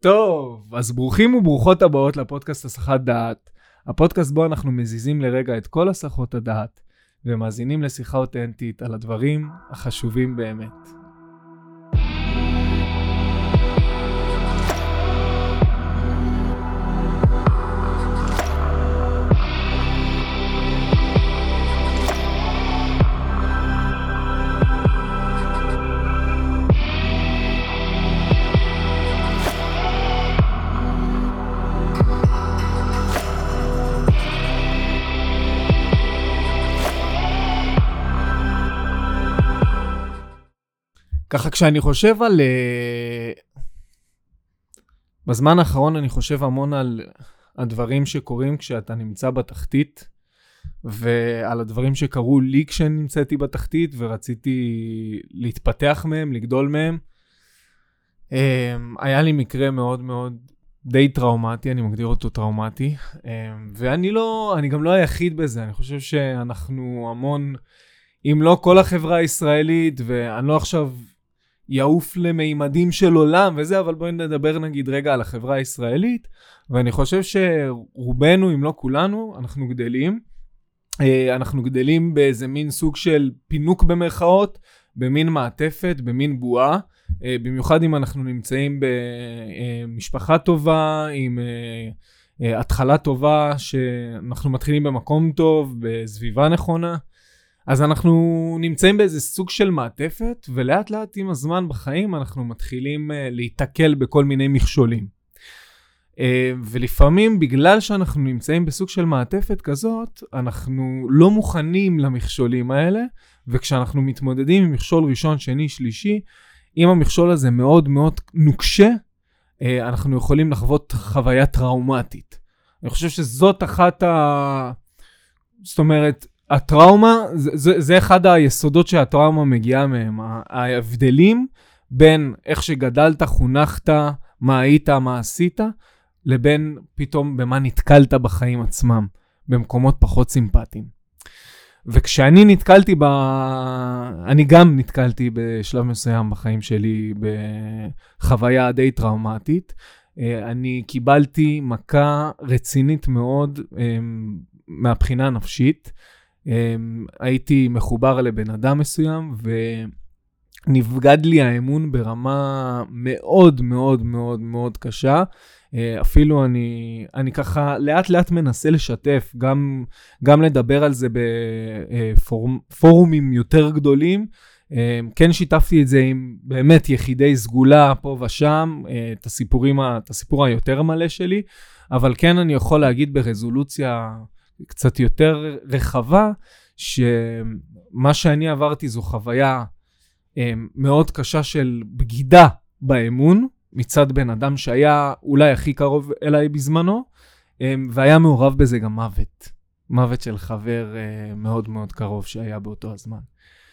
טוב, אז ברוכים וברוכות הבאות לפודקאסט הסחת דעת. הפודקאסט בו אנחנו מזיזים לרגע את כל הסחות הדעת ומאזינים לשיחה אותנטית על הדברים החשובים באמת. ככה כשאני חושב על... אה, בזמן האחרון אני חושב המון על הדברים שקורים כשאתה נמצא בתחתית, ועל הדברים שקרו לי כשנמצאתי בתחתית ורציתי להתפתח מהם, לגדול מהם. אה, היה לי מקרה מאוד מאוד די טראומטי, אני מגדיר אותו טראומטי, אה, ואני לא, אני גם לא היחיד בזה, אני חושב שאנחנו המון, אם לא כל החברה הישראלית, ואני לא עכשיו יעוף למימדים של עולם וזה, אבל בואי נדבר נגיד רגע על החברה הישראלית, ואני חושב שרובנו, אם לא כולנו, אנחנו גדלים. אה, אנחנו גדלים באיזה מין סוג של פינוק במרכאות, במין מעטפת, במין בועה. אה, במיוחד אם אנחנו נמצאים במשפחה טובה, עם אה, התחלה טובה, שאנחנו מתחילים במקום טוב, בסביבה נכונה. אז אנחנו נמצאים באיזה סוג של מעטפת, ולאט לאט עם הזמן בחיים אנחנו מתחילים uh, להיתקל בכל מיני מכשולים. Uh, ולפעמים בגלל שאנחנו נמצאים בסוג של מעטפת כזאת, אנחנו לא מוכנים למכשולים האלה, וכשאנחנו מתמודדים עם מכשול ראשון, שני, שלישי, אם המכשול הזה מאוד מאוד נוקשה, uh, אנחנו יכולים לחוות חוויה טראומטית. אני חושב שזאת אחת ה... זאת אומרת, הטראומה, זה, זה, זה אחד היסודות שהטראומה מגיעה מהם. ההבדלים בין איך שגדלת, חונכת, מה היית, מה עשית, לבין פתאום במה נתקלת בחיים עצמם, במקומות פחות סימפטיים. וכשאני נתקלתי ב... אני גם נתקלתי בשלב מסוים בחיים שלי בחוויה די טראומטית. אה, אני קיבלתי מכה רצינית מאוד אה, מהבחינה הנפשית. אמ, הייתי מחובר לבן אדם מסוים, ונבגד לי האמון ברמה מאוד מאוד מאוד מאוד קשה. אה, אפילו אני, אני ככה לאט לאט מנסה לשתף, גם, גם לדבר על זה בפורומים יותר גדולים. אה, כן שיתפתי את זה עם באמת יחידי סגולה פה ושם, אה, את הסיפורים, את הסיפור היותר מלא שלי, אבל כן אני יכול להגיד ברזולוציה קצת יותר רחבה, שמה שאני עברתי זו חוויה אה, מאוד קשה של בגידה באמון מצד בן אדם שהיה אולי הכי קרוב אליי בזמנו, אה, והיה מעורב בזה גם מוות. מוות של חבר אה, מאוד מאוד קרוב שהיה באותו הזמן.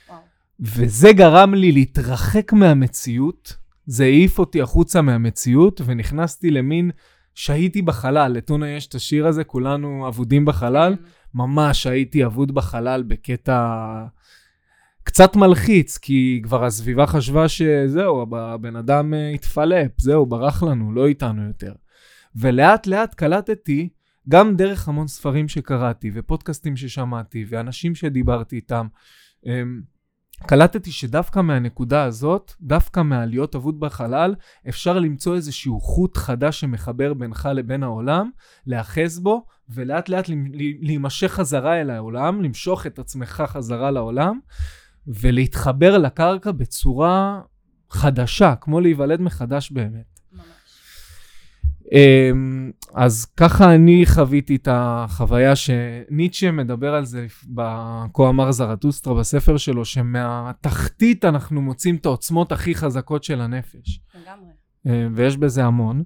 וואו. וזה גרם לי להתרחק מהמציאות, זה העיף אותי החוצה מהמציאות, ונכנסתי למין שהיתי בחלל, לטונה יש את השיר הזה, כולנו אבודים בחלל. כן. ממש הייתי אבוד בחלל בקטע קצת מלחיץ, כי כבר הסביבה חשבה שזהו, הבן אדם אה, התפלפ, זהו, ברח לנו, לא איתנו יותר. ולאט לאט קלטתי, גם דרך המון ספרים שקראתי, ופודקאסטים ששמעתי, ואנשים שדיברתי איתם, אמ, קלטתי שדווקא מהנקודה הזאת, דווקא מהלהיות אבוד בחלל, אפשר למצוא איזשהו חוט חדש שמחבר בינך לבין העולם, להאחז בו, ולאט לאט להימשך חזרה אל העולם, למשוך את עצמך חזרה לעולם, ולהתחבר לקרקע בצורה חדשה, כמו להיוולד מחדש באמת. אמ, אז ככה אני חוויתי את החוויה שניטשה מדבר על זה ב"כה אמר זרטוסטרה" בספר שלו, שמהתחתית אנחנו מוצאים את העוצמות הכי חזקות של הנפש. לגמרי. אמ, ויש בזה המון.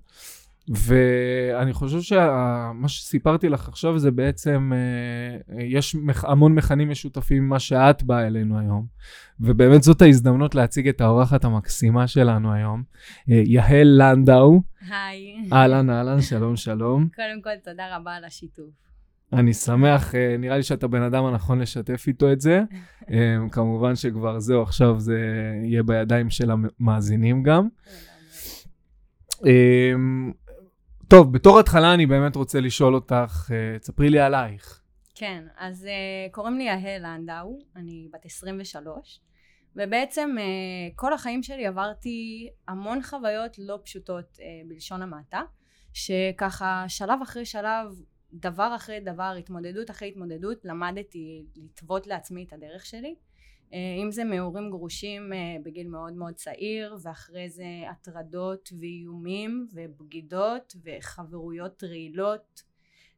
ואני חושב שמה שסיפרתי לך עכשיו זה בעצם, אה, יש המון מכנים משותפים ממה שאת באה אלינו היום, ובאמת זאת ההזדמנות להציג את האורחת המקסימה שלנו היום, אה, יהל לנדאו. היי. אהלן, אהלן, שלום, שלום. קודם כל, תודה רבה על השיתוף. אני שמח, אה, נראה לי שאתה בן אדם הנכון לשתף איתו את זה. כמובן שכבר זהו, עכשיו זה יהיה בידיים של המאזינים גם. טוב, בתור התחלה אני באמת רוצה לשאול אותך, אה, תספרי לי עלייך. כן, אז uh, קוראים לי יהל לנדאו, אני בת 23, ובעצם uh, כל החיים שלי עברתי המון חוויות לא פשוטות בלשון המעטה, שככה שלב אחרי שלב, דבר אחרי דבר, התמודדות אחרי התמודדות, למדתי לטוות לעצמי את הדרך שלי. Uh, אם זה מהורים גרושים uh, בגיל מאוד מאוד צעיר, ואחרי זה הטרדות ואיומים ובגידות וחברויות רעילות.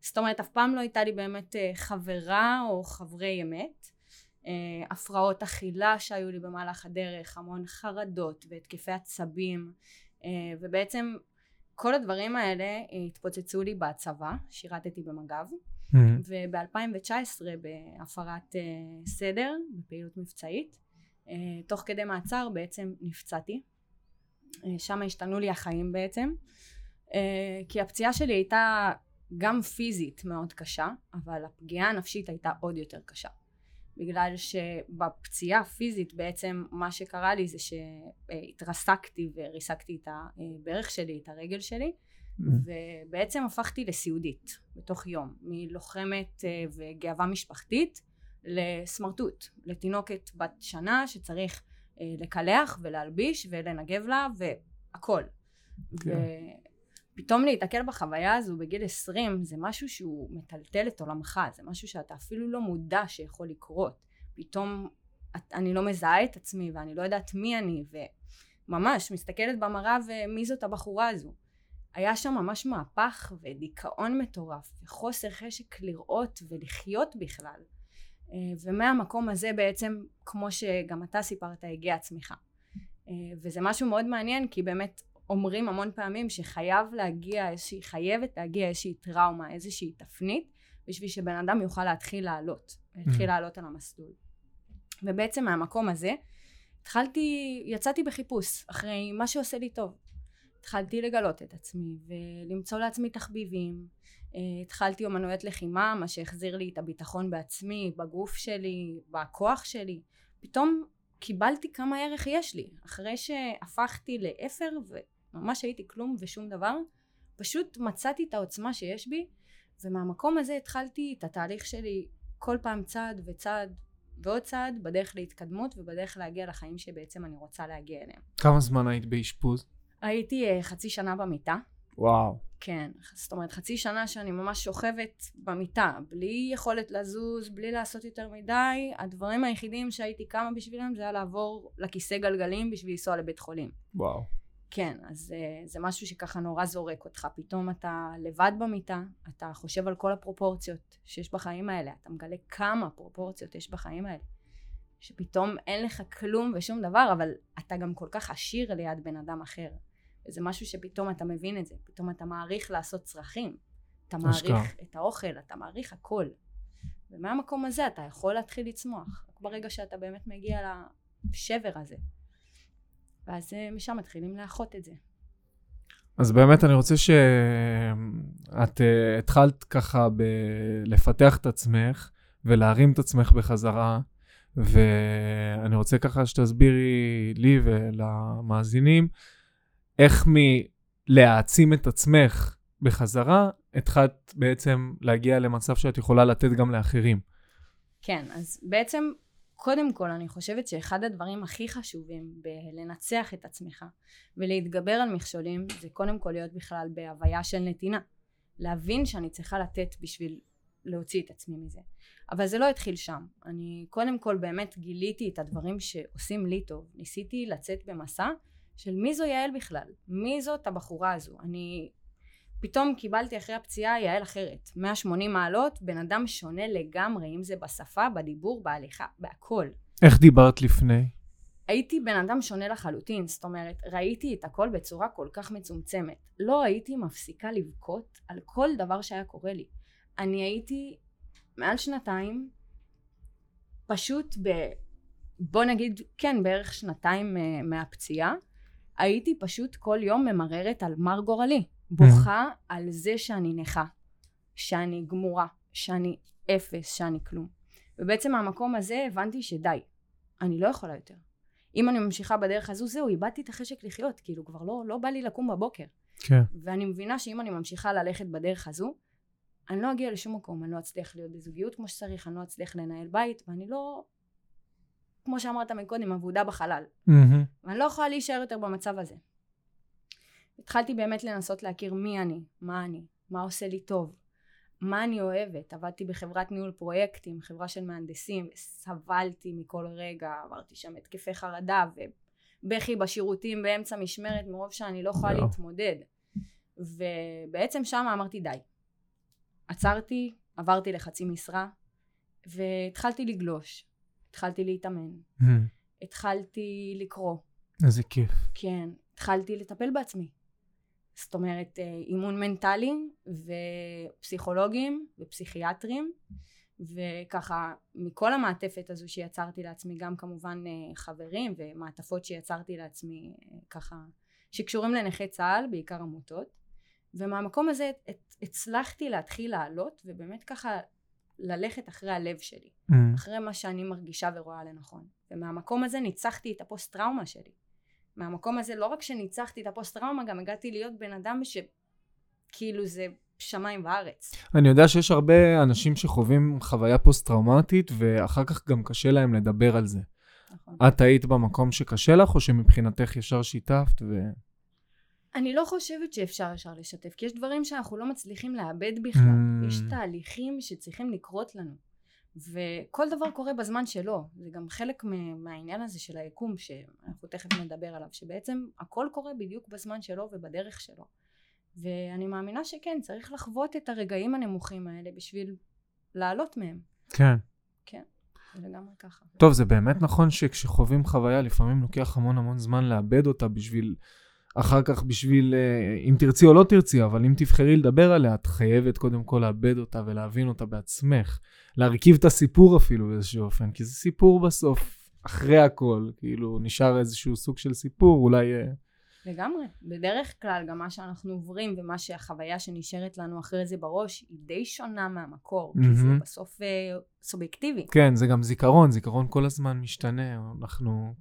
זאת אומרת, אף פעם לא הייתה לי באמת אה, חברה או חברי אמת. אה, הפרעות אכילה שהיו לי במהלך הדרך, המון חרדות והתקפי עצבים, אה, ובעצם כל הדברים האלה התפוצצו לי בצבא, שירתתי במג"ב, mm-hmm. וב-2019 בהפרת סדר, בפעילות מבצעית, תוך כדי מעצר בעצם נפצעתי. שם השתנו לי החיים בעצם, כי הפציעה שלי הייתה גם פיזית מאוד קשה, אבל הפגיעה הנפשית הייתה עוד יותר קשה. בגלל שבפציעה הפיזית בעצם מה שקרה לי זה שהתרסקתי וריסקתי את הברך שלי, את הרגל שלי. ובעצם הפכתי לסיעודית בתוך יום, מלוחמת אה, וגאווה משפחתית לסמרטוט, לתינוקת בת שנה שצריך אה, לקלח ולהלביש ולנגב לה והכל. כן. פתאום להיתקל בחוויה הזו בגיל 20 זה משהו שהוא מטלטל את עולמך, זה משהו שאתה אפילו לא מודע שיכול לקרות. פתאום אני לא מזהה את עצמי ואני לא יודעת מי אני וממש מסתכלת במראה ומי זאת הבחורה הזו. היה שם ממש מהפך ודיכאון מטורף וחוסר חשק לראות ולחיות בכלל. אה, ומהמקום הזה בעצם כמו שגם אתה סיפרת הגיעה הצמיחה. אה, וזה משהו מאוד מעניין כי באמת אומרים המון פעמים שחייב להגיע איזושהי, חייבת להגיע איזושהי טראומה, איזושהי תפנית, בשביל שבן אדם יוכל להתחיל לעלות, להתחיל mm-hmm. לעלות על המסלול. ובעצם מהמקום הזה, התחלתי, יצאתי בחיפוש אחרי מה שעושה לי טוב. התחלתי לגלות את עצמי ולמצוא לעצמי תחביבים. אה, התחלתי אומנויות לחימה, מה שהחזיר לי את הביטחון בעצמי, בגוף שלי, בכוח שלי. פתאום קיבלתי כמה ערך יש לי. אחרי שהפכתי לאפר ממש הייתי כלום ושום דבר, פשוט מצאתי את העוצמה שיש בי, ומהמקום הזה התחלתי את התהליך שלי כל פעם צעד וצעד ועוד צעד בדרך להתקדמות ובדרך להגיע לחיים שבעצם אני רוצה להגיע אליהם. כמה זמן היית באשפוז? הייתי uh, חצי שנה במיטה. וואו. כן, זאת אומרת חצי שנה שאני ממש שוכבת במיטה, בלי יכולת לזוז, בלי לעשות יותר מדי, הדברים היחידים שהייתי קמה בשבילם זה היה לעבור לכיסא גלגלים בשביל לנסוע לבית חולים. וואו. כן, אז uh, זה משהו שככה נורא זורק אותך. פתאום אתה לבד במיטה, אתה חושב על כל הפרופורציות שיש בחיים האלה, אתה מגלה כמה פרופורציות יש בחיים האלה. שפתאום אין לך כלום ושום דבר, אבל אתה גם כל כך עשיר ליד בן אדם אחר. וזה משהו שפתאום אתה מבין את זה, פתאום אתה מעריך לעשות צרכים. אתה מעריך את האוכל, אתה מעריך הכל. ומהמקום הזה אתה יכול להתחיל לצמוח, רק ברגע שאתה באמת מגיע לשבר הזה. ואז אה, משם מתחילים לאחות את זה. אז באמת אני רוצה שאת uh, התחלת ככה ב- לפתח את עצמך ולהרים את עצמך בחזרה, ואני רוצה ככה שתסבירי לי ולמאזינים איך מלהעצים את עצמך בחזרה, התחלת בעצם להגיע למצב שאת יכולה לתת גם לאחרים. כן, אז בעצם קודם כל אני חושבת שאחד הדברים הכי חשובים בלנצח את עצמך ולהתגבר על מכשולים זה קודם כל להיות בכלל בהוויה של נתינה. להבין שאני צריכה לתת בשביל להוציא את עצמי מזה. אבל זה לא התחיל שם. אני קודם כל באמת גיליתי את הדברים שעושים לי טוב. ניסיתי לצאת במסע של מי זו יעל בכלל? מי זאת הבחורה הזו? אני פתאום קיבלתי אחרי הפציעה יעל אחרת. 180 מעלות בן אדם שונה לגמרי אם זה בשפה בדיבור בהליכה בהכל. איך דיברת לפני? הייתי בן אדם שונה לחלוטין זאת אומרת ראיתי את הכל בצורה כל כך מצומצמת. לא הייתי מפסיקה לבכות על כל דבר שהיה קורה לי. אני הייתי מעל שנתיים פשוט ב... בוא נגיד כן בערך שנתיים אה, מהפציעה הייתי פשוט כל יום ממררת על מר גורלי בוכה mm-hmm. על זה שאני נכה, שאני גמורה, שאני אפס, שאני כלום. ובעצם מהמקום הזה הבנתי שדי, אני לא יכולה יותר. אם אני ממשיכה בדרך הזו, זהו, איבדתי את החשק לחיות, כאילו כבר לא, לא בא לי לקום בבוקר. כן. ואני מבינה שאם אני ממשיכה ללכת בדרך הזו, אני לא אגיע לשום מקום, אני לא אצליח להיות בזוגיות כמו שצריך, אני לא אצליח לנהל בית, ואני לא, כמו שאמרת מקודם, אבודה בחלל. מהמם. ואני לא יכולה להישאר יותר במצב הזה. התחלתי באמת לנסות להכיר מי אני, מה אני, מה עושה לי טוב, מה אני אוהבת. עבדתי בחברת ניהול פרויקטים, חברה של מהנדסים, וסבלתי מכל רגע, עברתי שם התקפי חרדה ובכי בשירותים באמצע משמרת מרוב שאני לא יכולה וואו. להתמודד. ובעצם שם אמרתי די. עצרתי, עברתי לחצי משרה, והתחלתי לגלוש. התחלתי להתאמן. מהמם. התחלתי לקרוא. איזה כיף. כן, התחלתי לטפל בעצמי. זאת אומרת, אה, אימון מנטלי ופסיכולוגים ופסיכיאטרים וככה מכל המעטפת הזו שיצרתי לעצמי גם כמובן אה, חברים ומעטפות שיצרתי לעצמי אה, ככה שקשורים לנכי צה"ל בעיקר עמותות ומהמקום הזה הת- הצלחתי להתחיל לעלות ובאמת ככה ללכת אחרי הלב שלי מהמם. אחרי מה שאני מרגישה ורואה לנכון ומהמקום הזה ניצחתי את הפוסט טראומה שלי מהמקום הזה לא רק שניצחתי את הפוסט טראומה גם הגעתי להיות בן אדם שכאילו זה שמיים וארץ אני יודע שיש הרבה אנשים שחווים חוויה פוסט-טראומטית, ואחר כך גם קשה להם לדבר על זה. נכון. את היית במקום שקשה לך, או שמבחינתך ישר שיתפת, ו... אני לא חושבת שאפשר ישר לשתף כי יש דברים שאנחנו לא מצליחים לאבד בכלל. Mm. יש תהליכים שצריכים לקרות לנו וכל דבר קורה בזמן שלו. זה גם חלק מהעניין הזה של היקום שאנחנו תכף נדבר עליו שבעצם הכל קורה בדיוק בזמן שלו ובדרך שלו. ואני מאמינה שכן צריך לחוות את הרגעים הנמוכים האלה בשביל לעלות מהם. כן. זה לגמרי ככה. טוב, זה באמת נכון שכשחווים חוויה, לפעמים לוקח המון המון זמן לאבד אותה בשביל... אחר כך בשביל, אה, אם תרצי או לא תרצי, אבל אם תבחרי לדבר עליה, את חייבת קודם כל לאבד אותה ולהבין אותה בעצמך. להרכיב את הסיפור אפילו באיזשהו אופן, כי זה סיפור בסוף, אחרי הכל, כאילו נשאר איזשהו סוג של סיפור, אולי... אה, לגמרי. בדרך כלל גם מה שאנחנו עוברים ומה שהחוויה שנשארת לנו אחרי זה בראש היא די שונה מהמקור, כי זה. בסוף אה, סובייקטיבי. כן, זה גם זיכרון, זיכרון כל הזמן משתנה, אנחנו...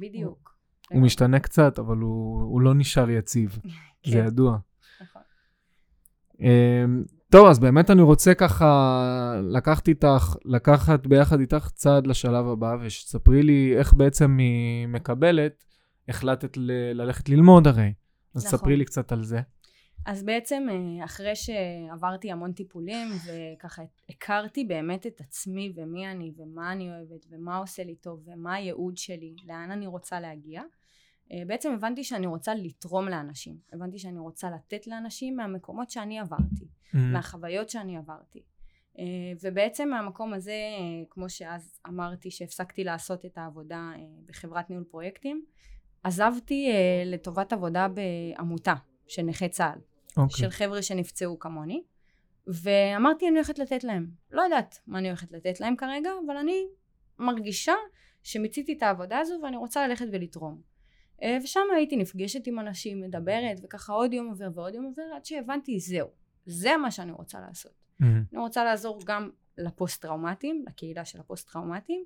בדיוק. הוא משתנה קצת, אבל הוא, הוא לא נשאר יציב, זה כן, ידוע. נכון. אמ, טוב, אז באמת אני רוצה ככה לקחת איתך, לקחת ביחד איתך צעד לשלב הבא, ושתספרי לי איך בעצם ממקבלת החלטת ל- ללכת ללמוד הרי. אז נכון. ספרי לי קצת על זה. אז בעצם אה, אחרי שעברתי המון טיפולים וככה הכרתי באמת את עצמי ומי אני ומה אני אוהבת ומה עושה לי טוב ומה הייעוד שלי, לאן אני רוצה להגיע, בעצם הבנתי שאני רוצה לתרום לאנשים. הבנתי שאני רוצה לתת לאנשים מהמקומות שאני עברתי. מהחוויות שאני עברתי. אה, ובעצם מהמקום הזה, אה, כמו שאז אמרתי שהפסקתי לעשות את העבודה אה, בחברת ניהול פרויקטים, עזבתי אה, לטובת עבודה בעמותה של נכי צה"ל, אוקיי. של חבר'ה שנפצעו כמוני, ואמרתי אני הולכת לתת להם. לא יודעת מה אני הולכת לתת להם כרגע, אבל אני מרגישה שמיציתי את העבודה הזו ואני רוצה ללכת ולתרום. אה, ושם הייתי נפגשת עם אנשים, מדברת, וככה עוד יום עובר ועוד יום עובר, עד שהבנתי זהו, זה מה שאני רוצה לעשות. מהמם. אני רוצה לעזור גם לפוסט טראומטיים, לקהילה של הפוסט טראומטיים,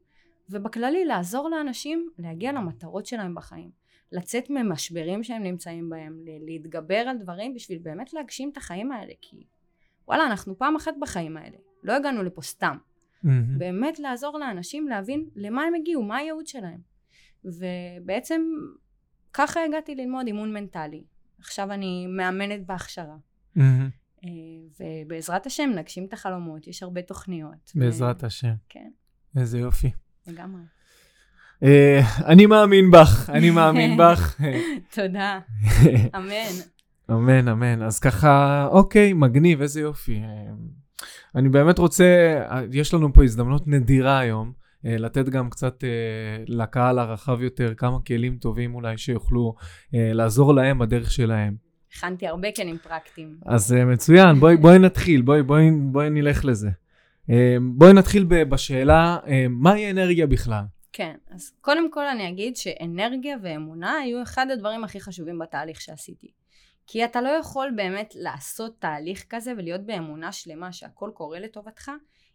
ובכללי לעזור לאנשים להגיע למטרות שלהם בחיים. לצאת ממשברים שהם נמצאים בהם, להתגבר על דברים בשביל באמת להגשים את החיים האלה, כי וואלה, אנחנו פעם אחת בחיים האלה, לא הגענו לפה סתם. מהמם. באמת לעזור לאנשים להבין למה הם הגיעו, מה הייעוד שלהם. ובעצם ככה הגעתי ללמוד אימון מנטלי. עכשיו אני מאמנת בהכשרה. אה, ובעזרת השם נגשים את החלומות, יש הרבה תוכניות. בעזרת ו- השם. כן, איזה יופי. לגמרי. אה, אני מאמין בך, אני מאמין בך. תודה, אמן. אמן, אמן. אז ככה, אוקיי, מגניב, איזה יופי. אה, אני באמת רוצה, יש לנו פה הזדמנות נדירה היום, לתת גם קצת אה, לקהל הרחב יותר כמה כלים טובים אולי שיוכלו אה, לעזור להם בדרך שלהם. הכנתי הרבה כלים פרקטיים. אז אה, מצוין, בואי, בואי נתחיל, בואי, בואי, בואי נלך לזה. אה, בואי נתחיל בשאלה, אה, מהי אנרגיה בכלל? כן, אז קודם כל אני אגיד שאנרגיה ואמונה היו אחד הדברים הכי חשובים בתהליך שעשיתי. כי אתה לא יכול באמת לעשות תהליך כזה ולהיות באמונה שלמה שהכל קורה לטובתך,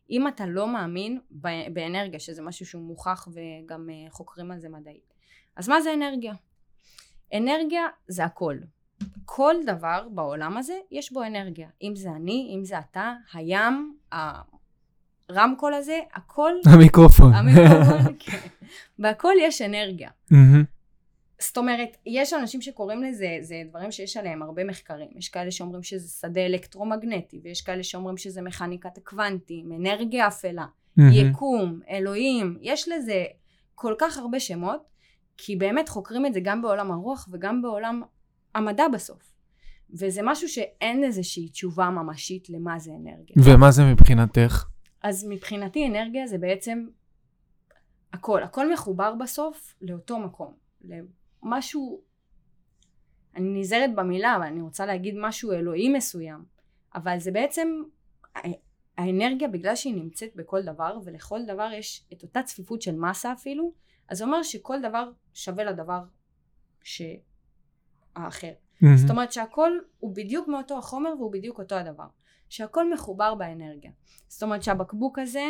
אם אתה לא מאמין באנרגיה, שזה משהו שהוא מוכח וגם אה, חוקרים על זה מדעית. אז מה זה אנרגיה? אנרגיה זה הכל. כל דבר בעולם הזה יש בו אנרגיה. אם זה אני, אם זה אתה, הים, הרמקול הזה, הכל... המיקרופון. המיקרופון, כן. בהכל יש אנרגיה. מהמם. זאת אומרת, יש אנשים שקוראים לזה, זה דברים שיש עליהם הרבה מחקרים. יש כאלה שאומרים שזה שדה אלקטרומגנטי, ויש כאלה שאומרים שזה מכניקת הקוונטים, אנרגיה אפלה, מהמם. יקום, אלוהים, יש לזה כל כך הרבה שמות, כי באמת חוקרים את זה גם בעולם הרוח וגם בעולם המדע בסוף. וזה משהו שאין איזושהי תשובה ממשית למה זה אנרגיה. ומה זה מבחינתך? אז מבחינתי אנרגיה זה בעצם הכל, הכל מחובר בסוף לאותו מקום, למשהו, אני נזהרת במילה, אבל אני רוצה להגיד משהו אלוהי מסוים, אבל זה בעצם, הא- האנרגיה בגלל שהיא נמצאת בכל דבר, ולכל דבר יש את אותה צפיפות של מסה אפילו, אז זה אומר שכל דבר שווה לדבר שהאחר. מהמם. זאת אומרת שהכל הוא בדיוק מאותו החומר והוא בדיוק אותו הדבר. שהכל מחובר באנרגיה. זאת אומרת שהבקבוק הזה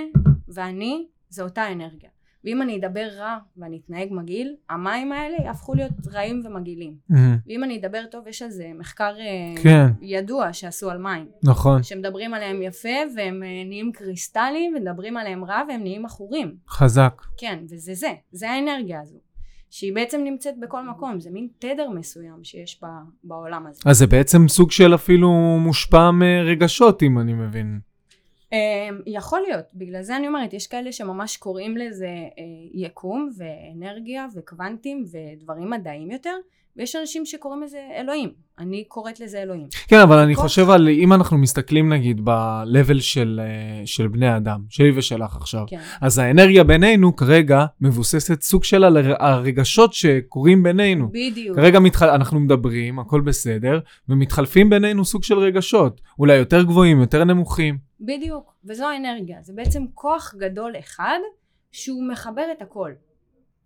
ואני זה אותה אנרגיה. ואם אני אדבר רע ואני אתנהג מגעיל, המים האלה יהפכו להיות רעים ומגעילים. מהמם. ואם אני אדבר טוב, יש על זה מחקר אה, כן. ידוע שעשו על מים. נכון, שמדברים עליהם יפה והם אה, נהיים קריסטליים, ומדברים עליהם רע והם נהיים עכורים. חזק. כן, וזה זה, זה האנרגיה הזו. שהיא בעצם נמצאת בכל מקום, זה מין תדר מסוים שיש ב, בעולם הזה. אז זה בעצם סוג של אפילו מושפע מרגשות, אם אני מבין. אה, יכול להיות, בגלל זה אני אומרת, יש כאלה שממש קוראים לזה אה, יקום ואנרגיה וקוונטים ודברים מדעיים יותר, ויש אנשים שקוראים לזה אלוהים. אני קוראת לזה אלוהים. כן, אבל אני. חושב על, אם אנחנו מסתכלים נגיד ב-level של, אה, של בני אדם, שלי ושלך עכשיו, כן. אז האנרגיה בינינו כרגע מבוססת סוג של הרגשות שקורים בינינו. בדיוק. כרגע מתח... אנחנו מדברים, הכל בסדר, ומתחלפים בינינו סוג של רגשות. אולי יותר גבוהים, יותר נמוכים. בדיוק. וזו האנרגיה. זה בעצם כוח גדול אחד שהוא מחבר את הכל.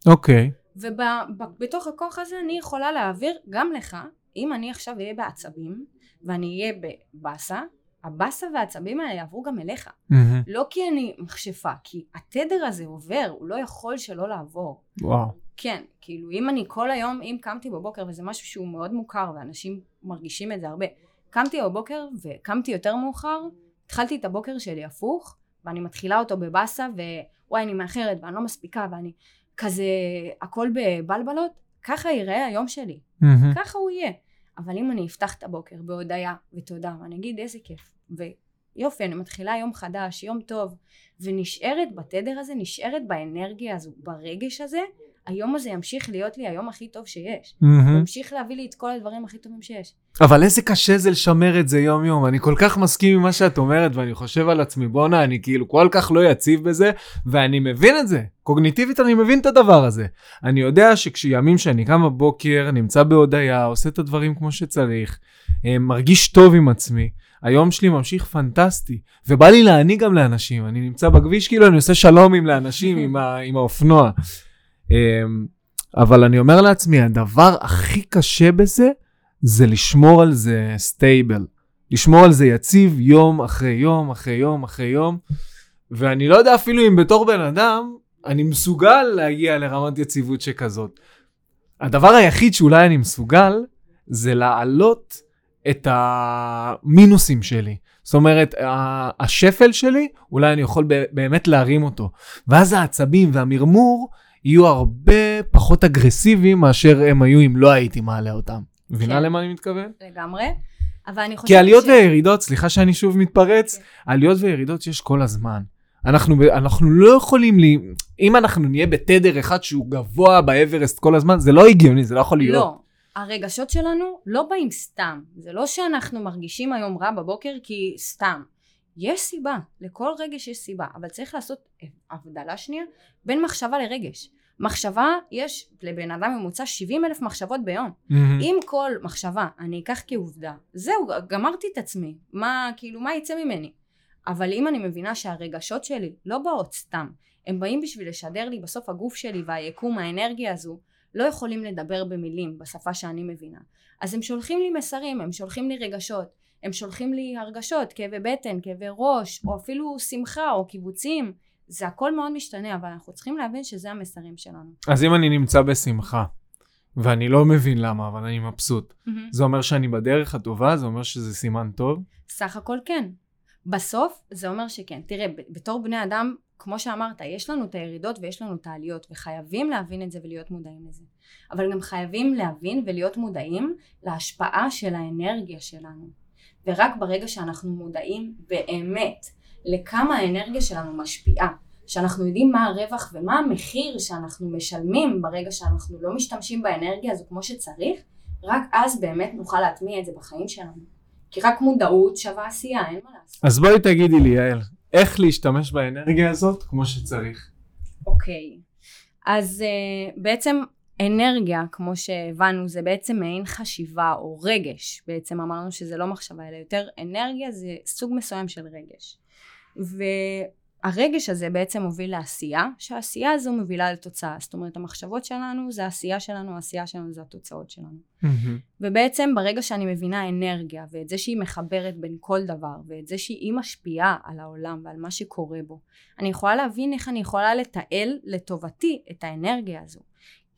אוקיי. ובתוך הכוח הזה אני יכולה להעביר גם לך, אם אני עכשיו אהיה בעצבים, ואני אהיה בבאסה, הבאסה והעצבים האלה יעברו גם אליך. מהמם. לא כי אני מכשפה, כי התדר הזה עובר, הוא לא יכול שלא לעבור. וואו. כן, כאילו אם אני כל היום, אם קמתי בבוקר, וזה משהו שהוא מאוד מוכר, ואנשים מרגישים את זה הרבה, קמתי בבוקר וקמתי יותר מאוחר, התחלתי את הבוקר שלי הפוך, ואני מתחילה אותו בבאסה, ווואי אני מאחרת, ואני לא מספיקה, ואני כזה הכל בבלבלות, ככה ייראה היום שלי, מהמם. ככה הוא יהיה. אבל אם אני אפתח את הבוקר בהודיה ותודה, ואני אגיד איזה כיף, ויופי, אני מתחילה יום חדש, יום טוב, ונשארת בתדר הזה, נשארת באנרגיה הזו, ברגש הזה, היום הזה ימשיך להיות לי היום הכי טוב שיש. מהמם. ימשיך להביא לי את כל הדברים הכי טובים שיש. אבל איזה קשה זה לשמר את זה יום יום. אני כל כך מסכים עם מה שאת אומרת, ואני חושב על עצמי, בואנה, אני כאילו כל כך לא יציב בזה, ואני מבין את זה. קוגניטיבית אני מבין את הדבר הזה. אני יודע שכשימים שאני קם בבוקר, נמצא בהודיה, עושה את הדברים כמו שצריך, אה, מרגיש טוב עם עצמי, היום שלי ממשיך פנטסטי, ובא לי להעניק גם לאנשים. אני נמצא בכביש, כאילו אני עושה שלומים לאנשים עם, ה, עם האופנוע. אה, אבל אני אומר לעצמי, הדבר הכי קשה בזה, זה לשמור על זה stable. לשמור על זה יציב יום אחרי יום אחרי יום אחרי יום. ואני לא יודע אפילו אם בתור בן אדם, אני מסוגל להגיע לרמת יציבות שכזאת. הדבר היחיד שאולי אני מסוגל, זה להעלות את המינוסים שלי. זאת אומרת, השפל שלי, אולי אני יכול באמת להרים אותו. ואז העצבים והמרמור יהיו הרבה פחות אגרסיביים מאשר הם היו אם לא הייתי מעלה אותם. מבינה כן. למה אני מתכוון? לגמרי. אבל אני חושבת כי עליות ש- וירידות, סליחה שאני שוב מתפרץ, כן. עליות וירידות שיש כל הזמן. אנחנו, ב- אנחנו לא יכולים, לי, אם אנחנו נהיה בתדר אחד שהוא גבוה באברסט כל הזמן, זה לא הגיוני, זה לא יכול להיות. לא. הרגשות שלנו לא באים סתם. זה לא שאנחנו מרגישים היום רע בבוקר כי סתם. יש סיבה. לכל רגש יש סיבה. אבל צריך לעשות הבדלה שנייה בין מחשבה לרגש. מחשבה, יש לבן אדם ממוצע 70 אלף מחשבות ביום. מהמם. אם כל מחשבה אני אקח כעובדה, זהו, גמרתי את עצמי. מה, כאילו, מה יצא ממני? אבל אם אני מבינה שהרגשות שלי לא באות סתם, הם באים בשביל לשדר לי בסוף הגוף שלי והיקום, האנרגיה הזו, לא יכולים לדבר במילים בשפה שאני מבינה. אז הם שולחים לי מסרים, הם שולחים לי רגשות, הם שולחים לי הרגשות, כאבי בטן, כאבי ראש, או אפילו שמחה או קיבוצים. זה הכל מאוד משתנה, אבל אנחנו צריכים להבין שזה המסרים שלנו. אז אם אני נמצא בשמחה, ואני לא מבין למה, אבל אני מבסוט. מהמם. זה אומר שאני בדרך הטובה? זה אומר שזה סימן טוב? סך הכל כן. בסוף זה אומר שכן. תראה, בתור בני אדם, כמו שאמרת, יש לנו את הירידות ויש לנו את העליות, וחייבים להבין את זה ולהיות מודעים לזה. אבל גם חייבים להבין ולהיות מודעים להשפעה של האנרגיה שלנו. ורק ברגע שאנחנו מודעים באמת לכמה האנרגיה שלנו משפיעה, שאנחנו יודעים מה הרווח ומה המחיר שאנחנו משלמים ברגע שאנחנו לא משתמשים באנרגיה הזו כמו שצריך, רק אז באמת נוכל להטמיע את זה בחיים שלנו. כי רק מודעות שווה עשייה, אין מה לעשות. אז בואי תגידי לי, יעל, איך להשתמש באנרגיה הזאת כמו שצריך? אוקיי. אז uh, בעצם אנרגיה, כמו שהבנו, זה בעצם מעין חשיבה או רגש. בעצם אמרנו שזה לא מחשבה, אלא יותר אנרגיה זה סוג מסוים של רגש. והרגש הזה בעצם מוביל לעשייה, שהעשייה הזו מובילה לתוצאה. זאת אומרת, המחשבות שלנו זה העשייה שלנו, העשייה שלנו זה התוצאות שלנו. ובעצם ברגע שאני מבינה אנרגיה ואת זה שהיא מחברת בין כל דבר ואת זה שהיא משפיעה על העולם ועל מה שקורה בו אני יכולה להבין איך אני יכולה לתעל לטובתי את האנרגיה הזו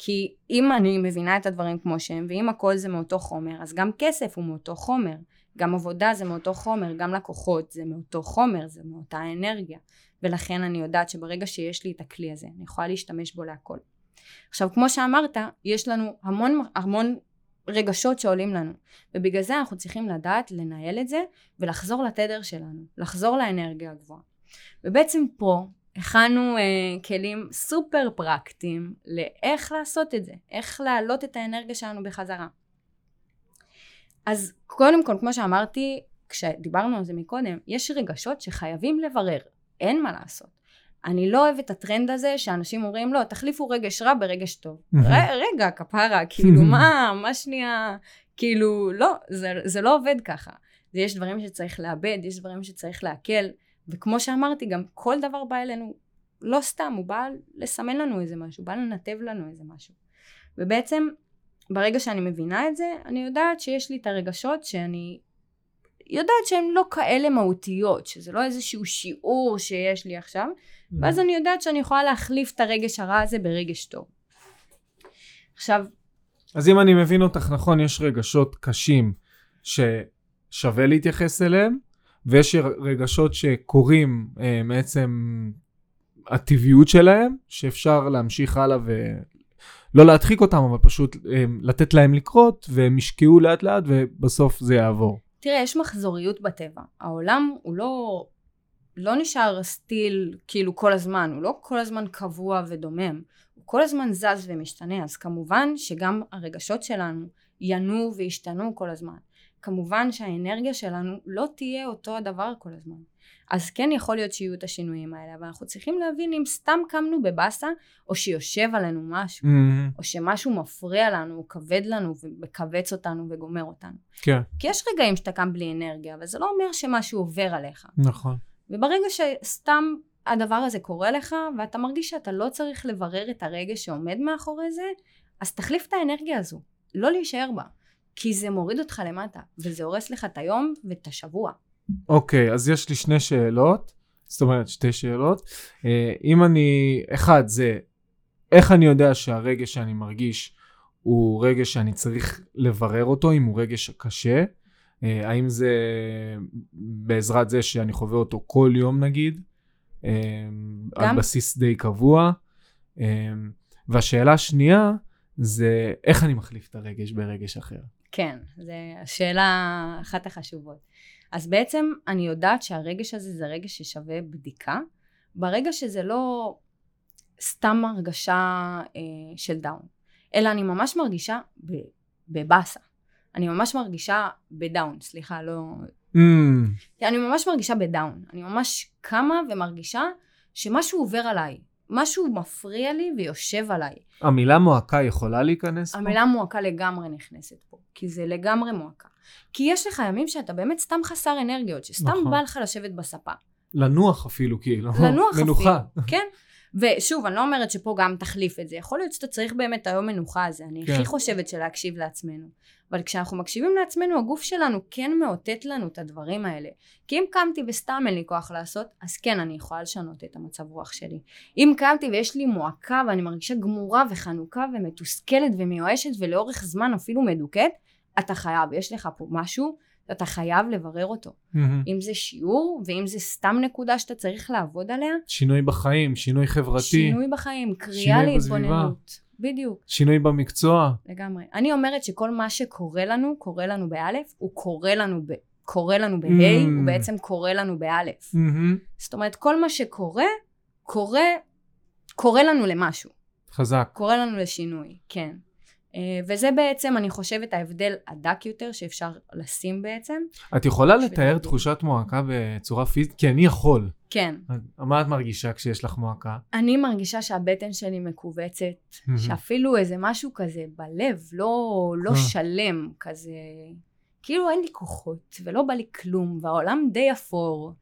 כי אם אני מבינה את הדברים כמו שהם ואם הכל זה מאותו חומר אז גם כסף הוא מאותו חומר. גם עבודה זה מאותו חומר גם לקוחות זה מאותו חומר זה מאותה אנרגיה. ולכן אני יודעת שברגע שיש לי את הכלי הזה אני יכולה להשתמש בו להכל. עכשיו כמו שאמרת יש לנו המון המון רגשות שעולים לנו. ובגלל זה אנחנו צריכים לדעת לנהל את זה ולחזור לתדר שלנו לחזור לאנרגיה הגבוהה. ובעצם פה הכנו אה, כלים סופר פרקטיים לאיך לעשות את זה איך להעלות את האנרגיה שלנו בחזרה. אז קודם כל כמו שאמרתי כשדיברנו על זה מקודם יש רגשות שחייבים לברר אין מה לעשות. אני לא אוהבת את הטרנד הזה שאנשים אומרים לא תחליפו רגש רע ברגש טוב. ר- רגע כפרה כאילו מה מה שנייה? כאילו לא זה, זה לא עובד ככה. יש דברים שצריך לאבד יש דברים שצריך לעכל וכמו שאמרתי גם כל דבר בא אלינו לא סתם הוא בא לסמן לנו איזה משהו בא לנתב לנו איזה משהו ובעצם ברגע שאני מבינה את זה אני יודעת שיש לי את הרגשות שאני יודעת שהן לא כאלה מהותיות שזה לא איזשהו שיעור שיש לי עכשיו ואז אני יודעת שאני יכולה להחליף את הרגש הרע הזה ברגש טוב. עכשיו, אז אם אני מבין אותך נכון, יש רגשות קשים ששווה להתייחס אליהם, ויש רגשות שקורים אה, מעצם הטבעיות שלהם, שאפשר להמשיך הלאה ולא להדחיק אותם, אבל פשוט אה, לתת להם לקרות, והם ישקעו לאט לאט, ובסוף זה יעבור. תראה, יש מחזוריות בטבע. העולם הוא לא, לא נשאר סטיל כאילו כל הזמן, הוא לא כל הזמן קבוע ודומם. הוא כל הזמן זז ומשתנה, אז כמובן שגם הרגשות שלנו ינועו וישתנו כל הזמן. כמובן שהאנרגיה שלנו לא תהיה אותו הדבר כל הזמן. אז כן יכול להיות שיהיו את השינויים האלה, אבל אנחנו צריכים להבין אם סתם קמנו בבאסה, או שיושב עלינו משהו, Mm-hmm. או שמשהו מפריע לנו, או כבד לנו, ומכווץ אותנו וגומר אותנו. כן, כי יש רגעים שאתה קם בלי אנרגיה, אבל זה לא אומר שמשהו עובר עליך. נכון. וברגע שסתם הדבר הזה קורה לך, ואתה מרגיש שאתה לא צריך לברר את הרגש שעומד מאחורי זה, אז תחליף את האנרגיה הזו, לא להישאר בה. כי זה מוריד אותך למטה, וזה הורס לך את היום ואת השבוע. אוקיי, אז יש לי שני שאלות, זאת אומרת שתי שאלות. אה, אם אני, אחד זה, איך אני יודע שהרגש שאני מרגיש הוא רגש שאני צריך לברר אותו, אם הוא רגש קשה? אה, האם זה בעזרת זה שאני חווה אותו כל יום נגיד, על גם. בסיס די קבוע? אה, והשאלה השנייה זה איך אני מחליף את הרגש ברגש אחר. כן, זו השאלה אחת החשובות. אז בעצם אני יודעת שהרגש הזה זה רגש ששווה בדיקה, ברגע שזה לא סתם הרגשה אה, של דאון, אלא אני ממש מרגישה בבאסה. אני ממש מרגישה בדאון, סליחה, לא... Mm, אני ממש מרגישה בדאון. אני ממש קמה ומרגישה שמשהו עובר עליי. משהו מפריע לי ויושב עליי. המילה מועקה יכולה להיכנס פה? המילה מועקה לגמרי נכנסת פה, כי זה לגמרי מועקה. כי יש לך ימים שאתה באמת סתם חסר אנרגיות, שסתם נכון. בא לך לשבת בספה. לנוח אפילו, כאילו. לנוח מנוחה. אפילו, כן. ושוב, אני לא אומרת שפה גם תחליף את זה. יכול להיות שאתה צריך באמת את היום מנוחה הזה. אני כן. הכי חושבת שלהקשיב לעצמנו. אבל כשאנחנו מקשיבים לעצמנו, הגוף שלנו כן מאותת לנו את הדברים האלה. כי אם קמתי וסתם אין לי כוח לעשות, אז כן, אני יכולה לשנות את המצב רוח שלי. אם קמתי ויש לי מועקה ואני מרגישה גמורה וחנוקה ומתוסכלת ומיואשת ולאורך זמן אפילו מדוכאת, אתה חייב, יש לך פה משהו, אתה חייב לברר אותו. מהמם. אם זה שיעור, ואם זה סתם נקודה שאתה צריך לעבוד עליה, שינוי בחיים, שינוי חברתי, שינוי בחיים, קריאה. להתבוננות. בדיוק, שינוי במקצוע. לגמרי. אני אומרת שכל מה שקורה לנו, קורה לנו באלף, הוא קורה לנו ב... קורה לנו בה', Mm. הוא בעצם קורה לנו באלף. מהמם. זאת אומרת, כל מה שקורה, קורה, קורה לנו למשהו. חזק. קורה לנו לשינוי, כן. אה, וזה בעצם, אני חושבת, ההבדל הדק יותר שאפשר לשים בעצם. את יכולה לתאר. תחושת מועקה בצורה פיזית? כי אני יכול. כן. מה את מרגישה כשיש לך מועקה? אני מרגישה שהבטן שלי מכווצת. שאפילו איזה משהו כזה בלב, לא, לא אה. שלם, כזה, כאילו אין לי כוחות, ולא בא לי כלום, והעולם די אפור,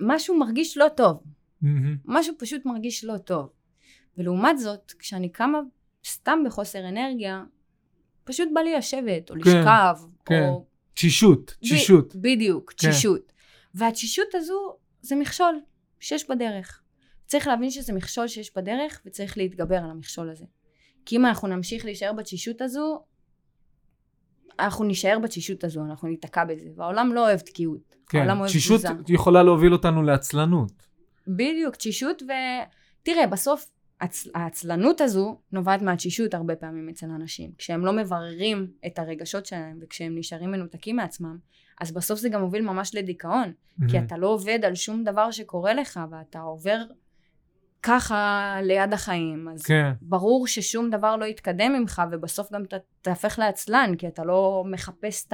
ומשהו מרגיש לא טוב. משהו פשוט מרגיש לא טוב. ולעומת זאת, כשאני קמה סתם בחוסר אנרגיה, פשוט בא לי לשבת, או כן, לשכב, כן. או... תשישות, ב- תשישות. בדיוק, כן. תשישות. והתשישות הזו זה מכשול שיש בדרך. צריך להבין שזה מכשול שיש בדרך, וצריך להתגבר על המכשול הזה. כי אם אנחנו נמשיך להישאר בתשישות הזו, אנחנו נישאר בתשישות הזו, אנחנו ניתקע בזה. והעולם לא אוהב תקיעות. כן, העולם אוהב תשישות. יכולה להוביל אותנו לעצלנות. בדיוק, תשישות ו... תראה, בסוף הצ... העצלנות הזו נובעת מהתשישות הרבה פעמים אצל אנשים. כשהם לא מבררים את הרגשות שלהם וכשהם נשארים מנותקים מעצמם, אז בסוף זה גם מוביל ממש לדיכאון. כי מהמם. אתה לא עובד על שום דבר שקורה לך ואתה עובר ככה ליד החיים. אז כן, ברור ששום דבר לא יתקדם ממך ובסוף גם ת... תהפך לעצלן כי אתה לא מחפש את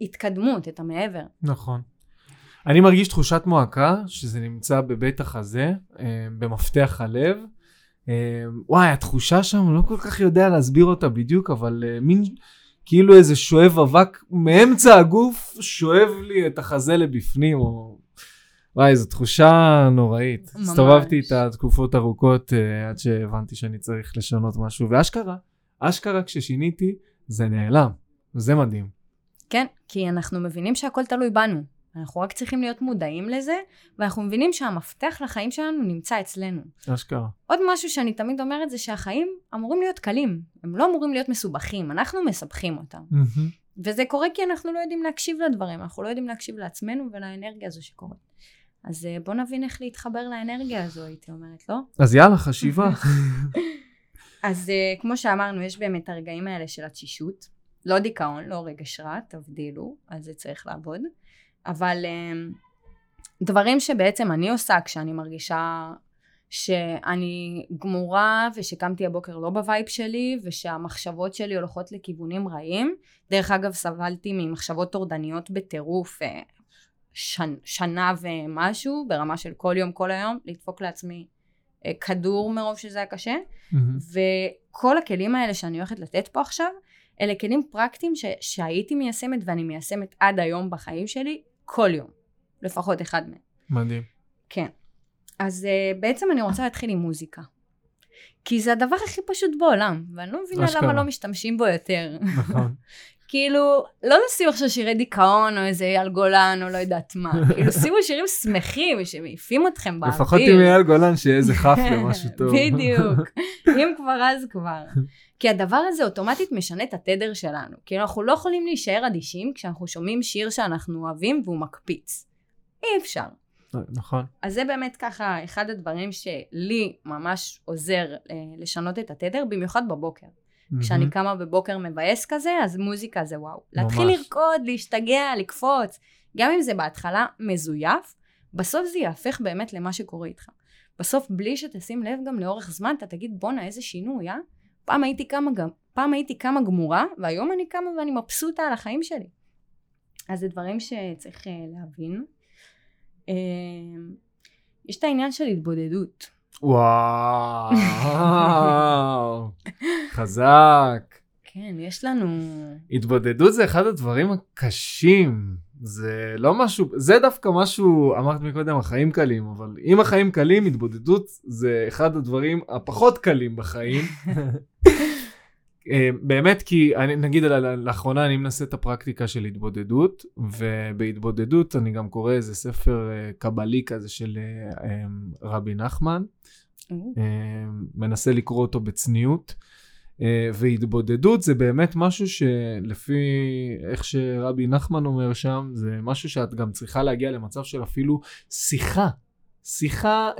ההתקדמות, את המעבר. נכון. אני מרגיש תחושת מועקה, שזה נמצא בבית החזה, אה, במפתח הלב. אה, וואי, התחושה שם, לא כל כך יודע להסביר אותה בדיוק, אבל אה, מין כאילו איזה שואב אבק מאמצע הגוף, שואב לי את החזה לבפנים, או... וואי, זו תחושה נוראית. ממש. הסתובבתי איתה תקופות ארוכות עד שהבנתי שאני צריך לשנות משהו, ואשכרה, אשכרה כששיניתי, זה נעלם. וזה מדהים. כן, כי אנחנו מבינים שהכל תלוי בנו. אנחנו רק צריכים להיות מודעים לזה, ואנחנו מבינים שהמפתח לחיים שלנו נמצא אצלנו. אשכרה. עוד משהו שאני תמיד אומרת זה שהחיים אמורים להיות קלים, הם לא אמורים להיות מסובכים, אנחנו מסבכים אותם. מהמם. וזה קורה כי אנחנו לא יודעים להקשיב לדברים, אנחנו לא יודעים להקשיב לעצמנו ולאנרגיה הזו שקורית. אז אה, בוא נבין איך להתחבר לאנרגיה הזו, הייתי אומרת, לא? אז יאללה, חשיבה. אז אה, כמו שאמרנו, יש באמת הרגעים האלה של התשישות. לא דיכאון, לא רגש רע, תבדילו, על זה צריך לעבוד. אבל אה, דברים שבעצם אני עושה כשאני מרגישה שאני גמורה ושקמתי הבוקר לא ב vibe שלי ושהמחשבות שלי הולכות לכיוונים רעים. דרך אגב, סבלתי ממחשבות טורדניות בטירוף אה, שנ, שנה ומשהו, ברמה של כל יום, כל היום, לדפוק לעצמי אה, כדור מרוב שזה היה קשה. מהמם. וכל הכלים האלה שאני הולכת לתת פה עכשיו, אלה כלים פרקטיים ש- שהייתי מיישמת ואני מיישמת עד היום בחיים שלי, כל יום. לפחות אחד מהם. מדהים. כן. אז uh, בעצם אני רוצה להתחיל עם מוזיקה. כי זה הדבר הכי פשוט בעולם, ואני לא מבינה אשכרה. למה לא משתמשים בו יותר. נכון. כאילו, לא לשים עכשיו שירי דיכאון, או איזה אייל גולן, או לא יודעת מה. כאילו, שימו שירים שמחים, שמעיפים אתכם באוויר. לפחות עם אייל גולן שיהיה איזה חפלה, משהו טוב. בדיוק. אם כבר אז כבר. כי הדבר הזה אוטומטית משנה את התדר שלנו. כאילו אנחנו לא יכולים להישאר אדישים כשאנחנו שומעים שיר שאנחנו אוהבים והוא מקפיץ. אי אפשר. נכון. אז זה באמת ככה אחד הדברים שלי ממש עוזר אה, לשנות את התדר, במיוחד בבוקר. כשאני. קמה בבוקר מבאס כזה, אז מוזיקה זה וואו. להתחיל ממש. לרקוד, להשתגע, לקפוץ. גם אם זה בהתחלה מזויף, בסוף זה יהפך באמת למה שקורה איתך. בסוף, בלי שתשים לב גם לאורך זמן, אתה תגיד, בואנה, איזה שינוי, אה? פעם הייתי קמה, גם, פעם הייתי קמה גמורה, והיום אני קמה ואני מבסוטה על החיים שלי. אז זה דברים שצריך אה, להבין. אה, יש את העניין של התבודדות. וואו, חזק. כן, יש לנו... התבודדות זה אחד הדברים הקשים. זה לא משהו, זה דווקא משהו, אמרת מקודם, החיים קלים, אבל אם החיים קלים, התבודדות זה אחד הדברים הפחות קלים בחיים. אה, באמת כי אני נגיד לאחרונה אני מנסה את הפרקטיקה של התבודדות ובהתבודדות אני גם קורא איזה ספר אה, קבלי כזה של אה, רבי נחמן. מנסה לקרוא אותו בצניעות והתבודדות זה באמת משהו שלפי איך שרבי נחמן אומר שם זה משהו שאת גם צריכה להגיע למצב של אפילו שיחה שיחה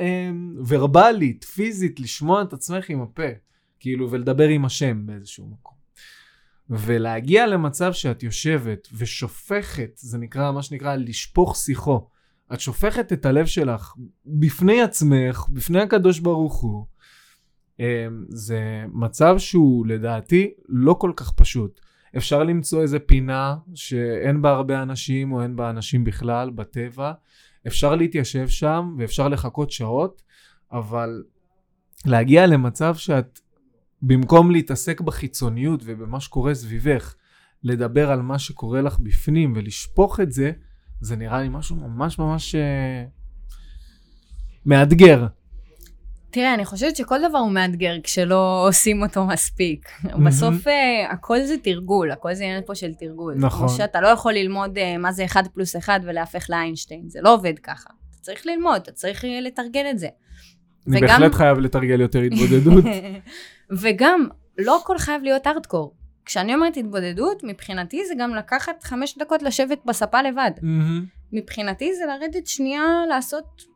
ורבלית פיזית לשמוע את עצמך עם הפה. כאילו, ולדבר עם השם באיזשהו מקום. ולהגיע למצב שאת יושבת ושופכת, זה נקרא, מה שנקרא, לשפוך שיחו. את שופכת את הלב שלך בפני עצמך, בפני הקדוש ברוך הוא. אמ, זה מצב שהוא לדעתי לא כל כך פשוט. אפשר למצוא איזה פינה שאין בה הרבה אנשים או אין בה אנשים בכלל בטבע. אפשר להתיישב שם ואפשר לחכות שעות, אבל להגיע למצב שאת במקום להתעסק בחיצוניות ובמה שקורה סביבך, לדבר על מה שקורה לך בפנים ולשפוך את זה, זה נראה לי משהו ממש ממש uh, מאתגר. תראה, אני חושבת שכל דבר הוא מאתגר כשלא עושים אותו מספיק. בסוף uh, הכל זה תרגול, הכל זה עניין פה של תרגול. נכון. כמו שאתה לא יכול ללמוד uh, מה זה 1 פלוס 1 ולהפך לאיינשטיין, זה לא עובד ככה. אתה צריך ללמוד, אתה צריך לתרגל את זה. אני וגם... בהחלט חייב לתרגל יותר התבודדות. וגם, לא הכל חייב להיות ארדקור. כשאני אומרת התבודדות, מבחינתי זה גם לקחת חמש דקות לשבת בספה לבד. מבחינתי זה לרדת שנייה, לעשות...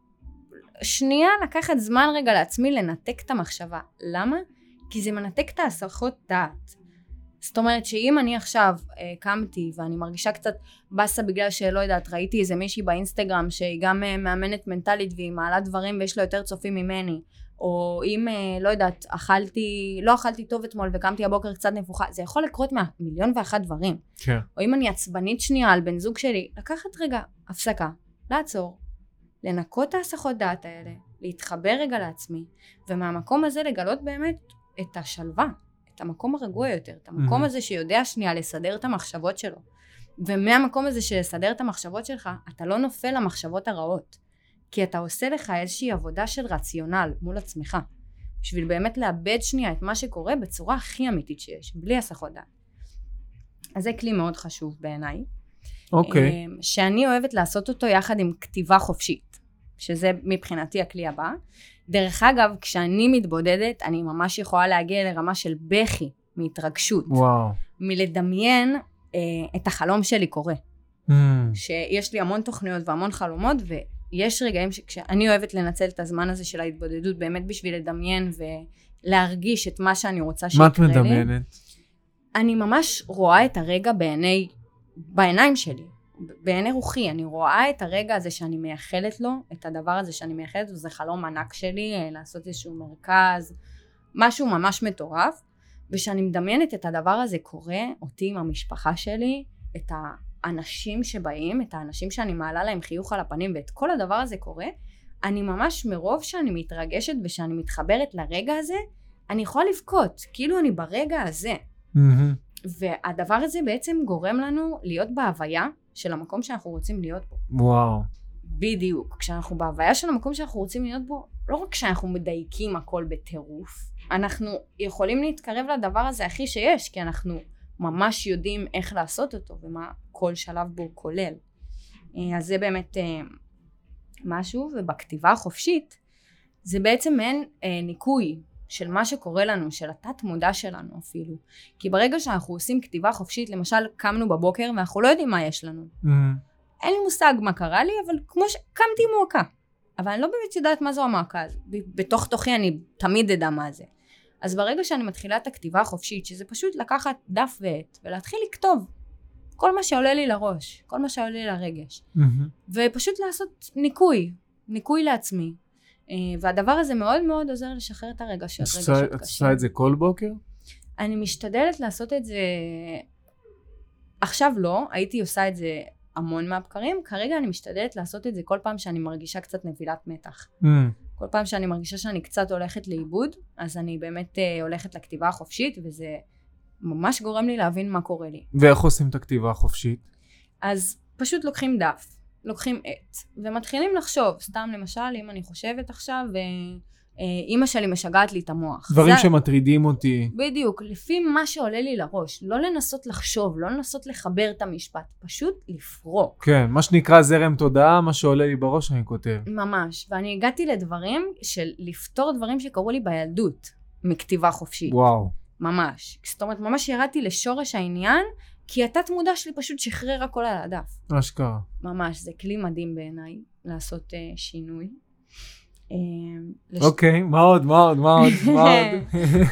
שנייה לקחת זמן רגע לעצמי לנתק את המחשבה. למה? כי זה מנתק את ההסחות דעת. זאת אומרת שאם אני עכשיו אה, קמתי ואני מרגישה קצת באסה בגלל שלא יודעת ראיתי איזה מישהי באינסטגרם שהיא גם אה, מאמנת מנטלית והיא מעלה דברים ויש לה יותר צופים ממני או אם אה, לא יודעת אכלתי לא אכלתי טוב אתמול וקמתי הבוקר קצת נפוחה זה יכול לקרות מהמיליון ואחת דברים כן. או אם אני עצבנית שנייה על בן זוג שלי לקחת רגע הפסקה לעצור לנקות את ההסחות דעת האלה להתחבר רגע לעצמי ומהמקום הזה לגלות באמת את השלווה את המקום הרגוע יותר, את המקום mm-hmm. הזה שיודע שנייה לסדר את המחשבות שלו. ומהמקום הזה של לסדר את המחשבות שלך, אתה לא נופל למחשבות הרעות. כי אתה עושה לך איזושהי עבודה של רציונל מול עצמך. בשביל באמת לאבד שנייה את מה שקורה בצורה הכי אמיתית שיש, בלי הסחות דעת. אז זה כלי מאוד חשוב בעיניי. אוקיי. Okay. אמ, שאני אוהבת לעשות אותו יחד עם כתיבה חופשית, שזה מבחינתי הכלי הבא. דרך אגב, כשאני מתבודדת, אני ממש יכולה להגיע לרמה של בכי, מהתרגשות. וואו. מלדמיין אה, את החלום שלי קורה. Mm. שיש לי המון תוכניות והמון חלומות, ויש רגעים שכשאני אוהבת לנצל את הזמן הזה של ההתבודדות, באמת בשביל לדמיין ולהרגיש את מה שאני רוצה שיקרה לי. מה את מדמיינת? אני ממש רואה את הרגע בעיני, בעיניים שלי. בעיני רוחי, אני רואה את הרגע הזה שאני מייחלת לו, את הדבר הזה שאני מייחלת לו, זה חלום ענק שלי, אה, לעשות איזשהו מרכז, משהו ממש מטורף, וכשאני מדמיינת את הדבר הזה קורה, אותי עם המשפחה שלי, את האנשים שבאים, את האנשים שאני מעלה להם חיוך על הפנים, ואת כל הדבר הזה קורה, אני ממש מרוב שאני מתרגשת ושאני מתחברת לרגע הזה, אני יכולה לבכות, כאילו אני ברגע הזה. Mm-hmm. והדבר הזה בעצם גורם לנו להיות בהוויה של המקום שאנחנו רוצים להיות בו. וואו. בדיוק. כשאנחנו בהוויה של המקום שאנחנו רוצים להיות בו, לא רק כשאנחנו מדייקים הכל בטירוף, אנחנו יכולים להתקרב לדבר הזה הכי שיש, כי אנחנו ממש יודעים איך לעשות אותו ומה כל שלב בו כולל. אה, אז זה באמת אה, משהו, ובכתיבה החופשית זה בעצם מעין אה, ניקוי של מה שקורה לנו, של התת מודע שלנו אפילו. כי ברגע שאנחנו עושים כתיבה חופשית, למשל קמנו בבוקר ואנחנו לא יודעים מה יש לנו. Mm-hmm. אין לי מושג מה קרה לי, אבל כמו שקמתי עם מועקה. אבל אני לא באמת יודעת מה זו המועקה הזאת. בתוך תוכי אני תמיד אדע מה זה. אז ברגע שאני מתחילה את הכתיבה החופשית, שזה פשוט לקחת דף ועט ולהתחיל לכתוב כל מה שעולה לי לראש, כל מה שעולה לי לרגש. Mm-hmm. ופשוט לעשות ניקוי, ניקוי לעצמי, והדבר הזה מאוד מאוד עוזר לשחרר את הרגשות. את עושה את זה כל בוקר? אני משתדלת לעשות את זה... עכשיו לא, הייתי עושה את זה המון מהבקרים, כרגע אני משתדלת לעשות את זה כל פעם שאני מרגישה קצת נבילת מתח. Mm. כל פעם שאני מרגישה שאני קצת הולכת לאיבוד, אז אני באמת uh, הולכת לכתיבה החופשית, וזה ממש גורם לי להבין מה קורה לי. ואיך עושים את הכתיבה החופשית? אז פשוט לוקחים דף, לוקחים עט, ומתחילים לחשוב, סתם למשל, אם אני חושבת עכשיו, אה, אימא שלי משגעת לי את המוח. דברים זה- שמטרידים אותי. בדיוק, לפי מה שעולה לי לראש, לא לנסות לחשוב, לא לנסות לחבר את המשפט, פשוט לפרוק. כן, מה שנקרא זרם תודעה, מה שעולה לי בראש אני כותב. ממש. ואני הגעתי לדברים של לפתור דברים שקרו לי בילדות, מכתיבה חופשית. וואו. ממש. זאת אומרת, ממש ירדתי לשורש העניין, כי התת מודע שלי פשוט שחרר הכל על הדף. אשכרה. ממש, זה כלי מדהים בעיניי, לעשות uh, שינוי. לש... אוקיי, מה עוד, מה עוד, מה עוד, מה עוד?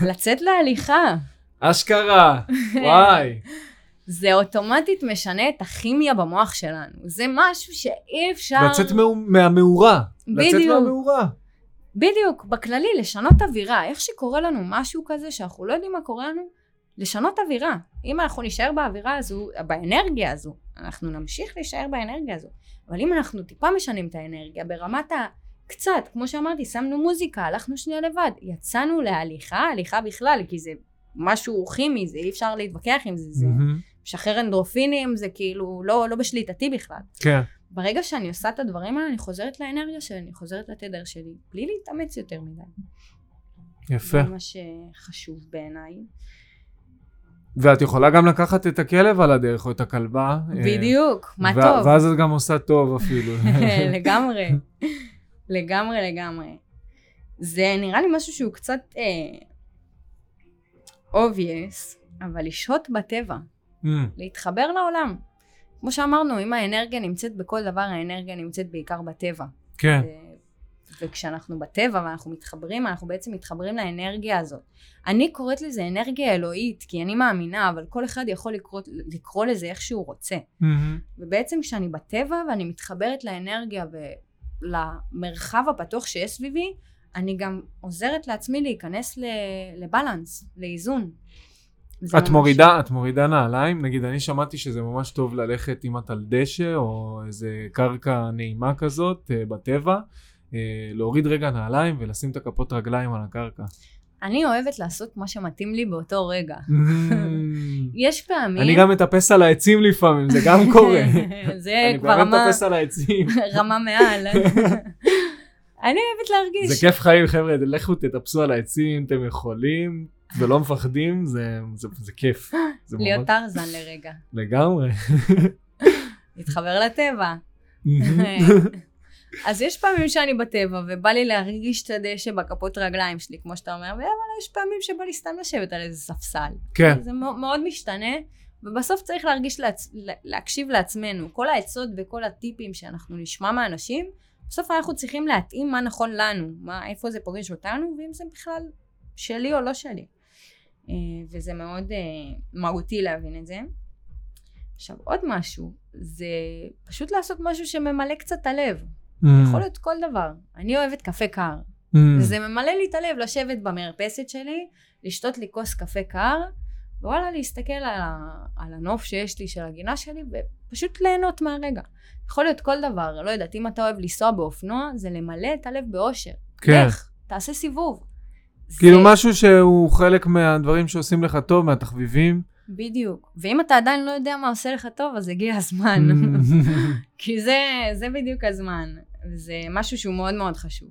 לצאת להליכה. אשכרה, וואי. זה אוטומטית משנה את הכימיה במוח שלנו. זה משהו שאי אפשר... לצאת מה- מהמאורה. לצאת בדיוק. מהמאורה. בדיוק, בכללי, לשנות אווירה. איך שקורה לנו משהו כזה שאנחנו לא יודעים מה קורה לנו, לשנות אווירה. אם אנחנו נישאר באווירה הזו, באנרגיה הזו, אנחנו נמשיך להישאר באנרגיה הזו. אבל אם אנחנו טיפה משנים את האנרגיה ברמת ה... קצת, כמו שאמרתי, שמנו מוזיקה, הלכנו שנייה לבד, יצאנו להליכה, הליכה בכלל, כי זה משהו כימי, זה אי אפשר להתווכח עם זה, זה. משחרר אנדרופינים, זה כאילו לא, לא בשליטתי בכלל. כן. ברגע שאני עושה את הדברים האלה, אני חוזרת לאנרגיה שלי, אני חוזרת לתדר שלי, בלי להתאמץ יותר מדי. יפה. זה מה שחשוב בעיניי. ואת יכולה גם לקחת את הכלב על הדרך, או את הכלבה. אה, בדיוק, מה טוב. ואז את גם עושה טוב אפילו. לגמרי. לגמרי, לגמרי. זה נראה לי משהו שהוא קצת אה, obvious, אבל לשהות בטבע, Mm, להתחבר לעולם. כמו שאמרנו, אם האנרגיה נמצאת בכל דבר, האנרגיה נמצאת בעיקר בטבע. כן. וכשאנחנו בטבע ואנחנו מתחברים, אנחנו בעצם מתחברים לאנרגיה הזאת. אני קוראת לזה אנרגיה אלוהית, כי אני מאמינה, אבל כל אחד יכול לקרוא, לקרוא לזה איך שהוא רוצה. מהמם. ובעצם כשאני בטבע ואני מתחברת לאנרגיה ולמרחב הפתוח שיש סביבי, אני גם עוזרת לעצמי להיכנס לבלנס, לאיזון. את ממש- מורידה, את מורידה נעליים? נגיד, אני שמעתי שזה ממש טוב ללכת אם את על דשא, או איזה קרקע נעימה כזאת, אה, בטבע, להוריד רגע נעליים ולשים את הכפות רגליים על הקרקע. אני אוהבת לעשות מה שמתאים לי באותו רגע. יש פעמים... אני גם מטפס על העצים לפעמים, זה גם קורה. זה אני כבר באמת רמה, מטפס על העצים. רמה מעל. אני אוהבת להרגיש. זה כיף חיים, חבר'ה, לכו תטפסו על העצים, אתם יכולים, ולא מפחדים, זה, זה, זה כיף. זה להיות טרזן לרגע. לגמרי. להתחבר לטבע. אז יש פעמים שאני בטבע ובא לי להרגיש את הדשא בכפות רגליים שלי, כמו שאתה אומר, אבל יש פעמים שבא לי סתם לשבת על איזה ספסל. כן, זה מאו- מאוד משתנה, ובסוף צריך להרגיש, לעצ... להקשיב לעצמנו. כל העצות וכל הטיפים שאנחנו נשמע מאנשים, בסוף אנחנו צריכים להתאים מה נכון לנו, מה, איפה זה פוגש אותנו, ואם זה בכלל שלי או לא שלי. אה, וזה מאוד אה, מהותי להבין את זה. עכשיו עוד משהו, זה פשוט לעשות משהו שממלא קצת את הלב. Mm. יכול להיות כל דבר. אני אוהבת קפה קר. Mm. וזה ממלא לי את הלב לשבת במרפסת שלי, לשתות לי כוס קפה קר, ווואלה להסתכל על, ה, על הנוף שיש לי של הגינה שלי, ופשוט ליהנות מהרגע. יכול להיות כל דבר, לא יודעת, אם אתה אוהב לנסוע באופנוע, זה למלא את הלב באושר. כן. לך, תעשה סיבוב. כאילו זה- משהו שהוא חלק מהדברים שעושים לך טוב, מהתחביבים. בדיוק. ואם אתה עדיין לא יודע מה עושה לך טוב, אז הגיע הזמן. Mm. כי זה, זה בדיוק הזמן. זה משהו שהוא מאוד מאוד חשוב.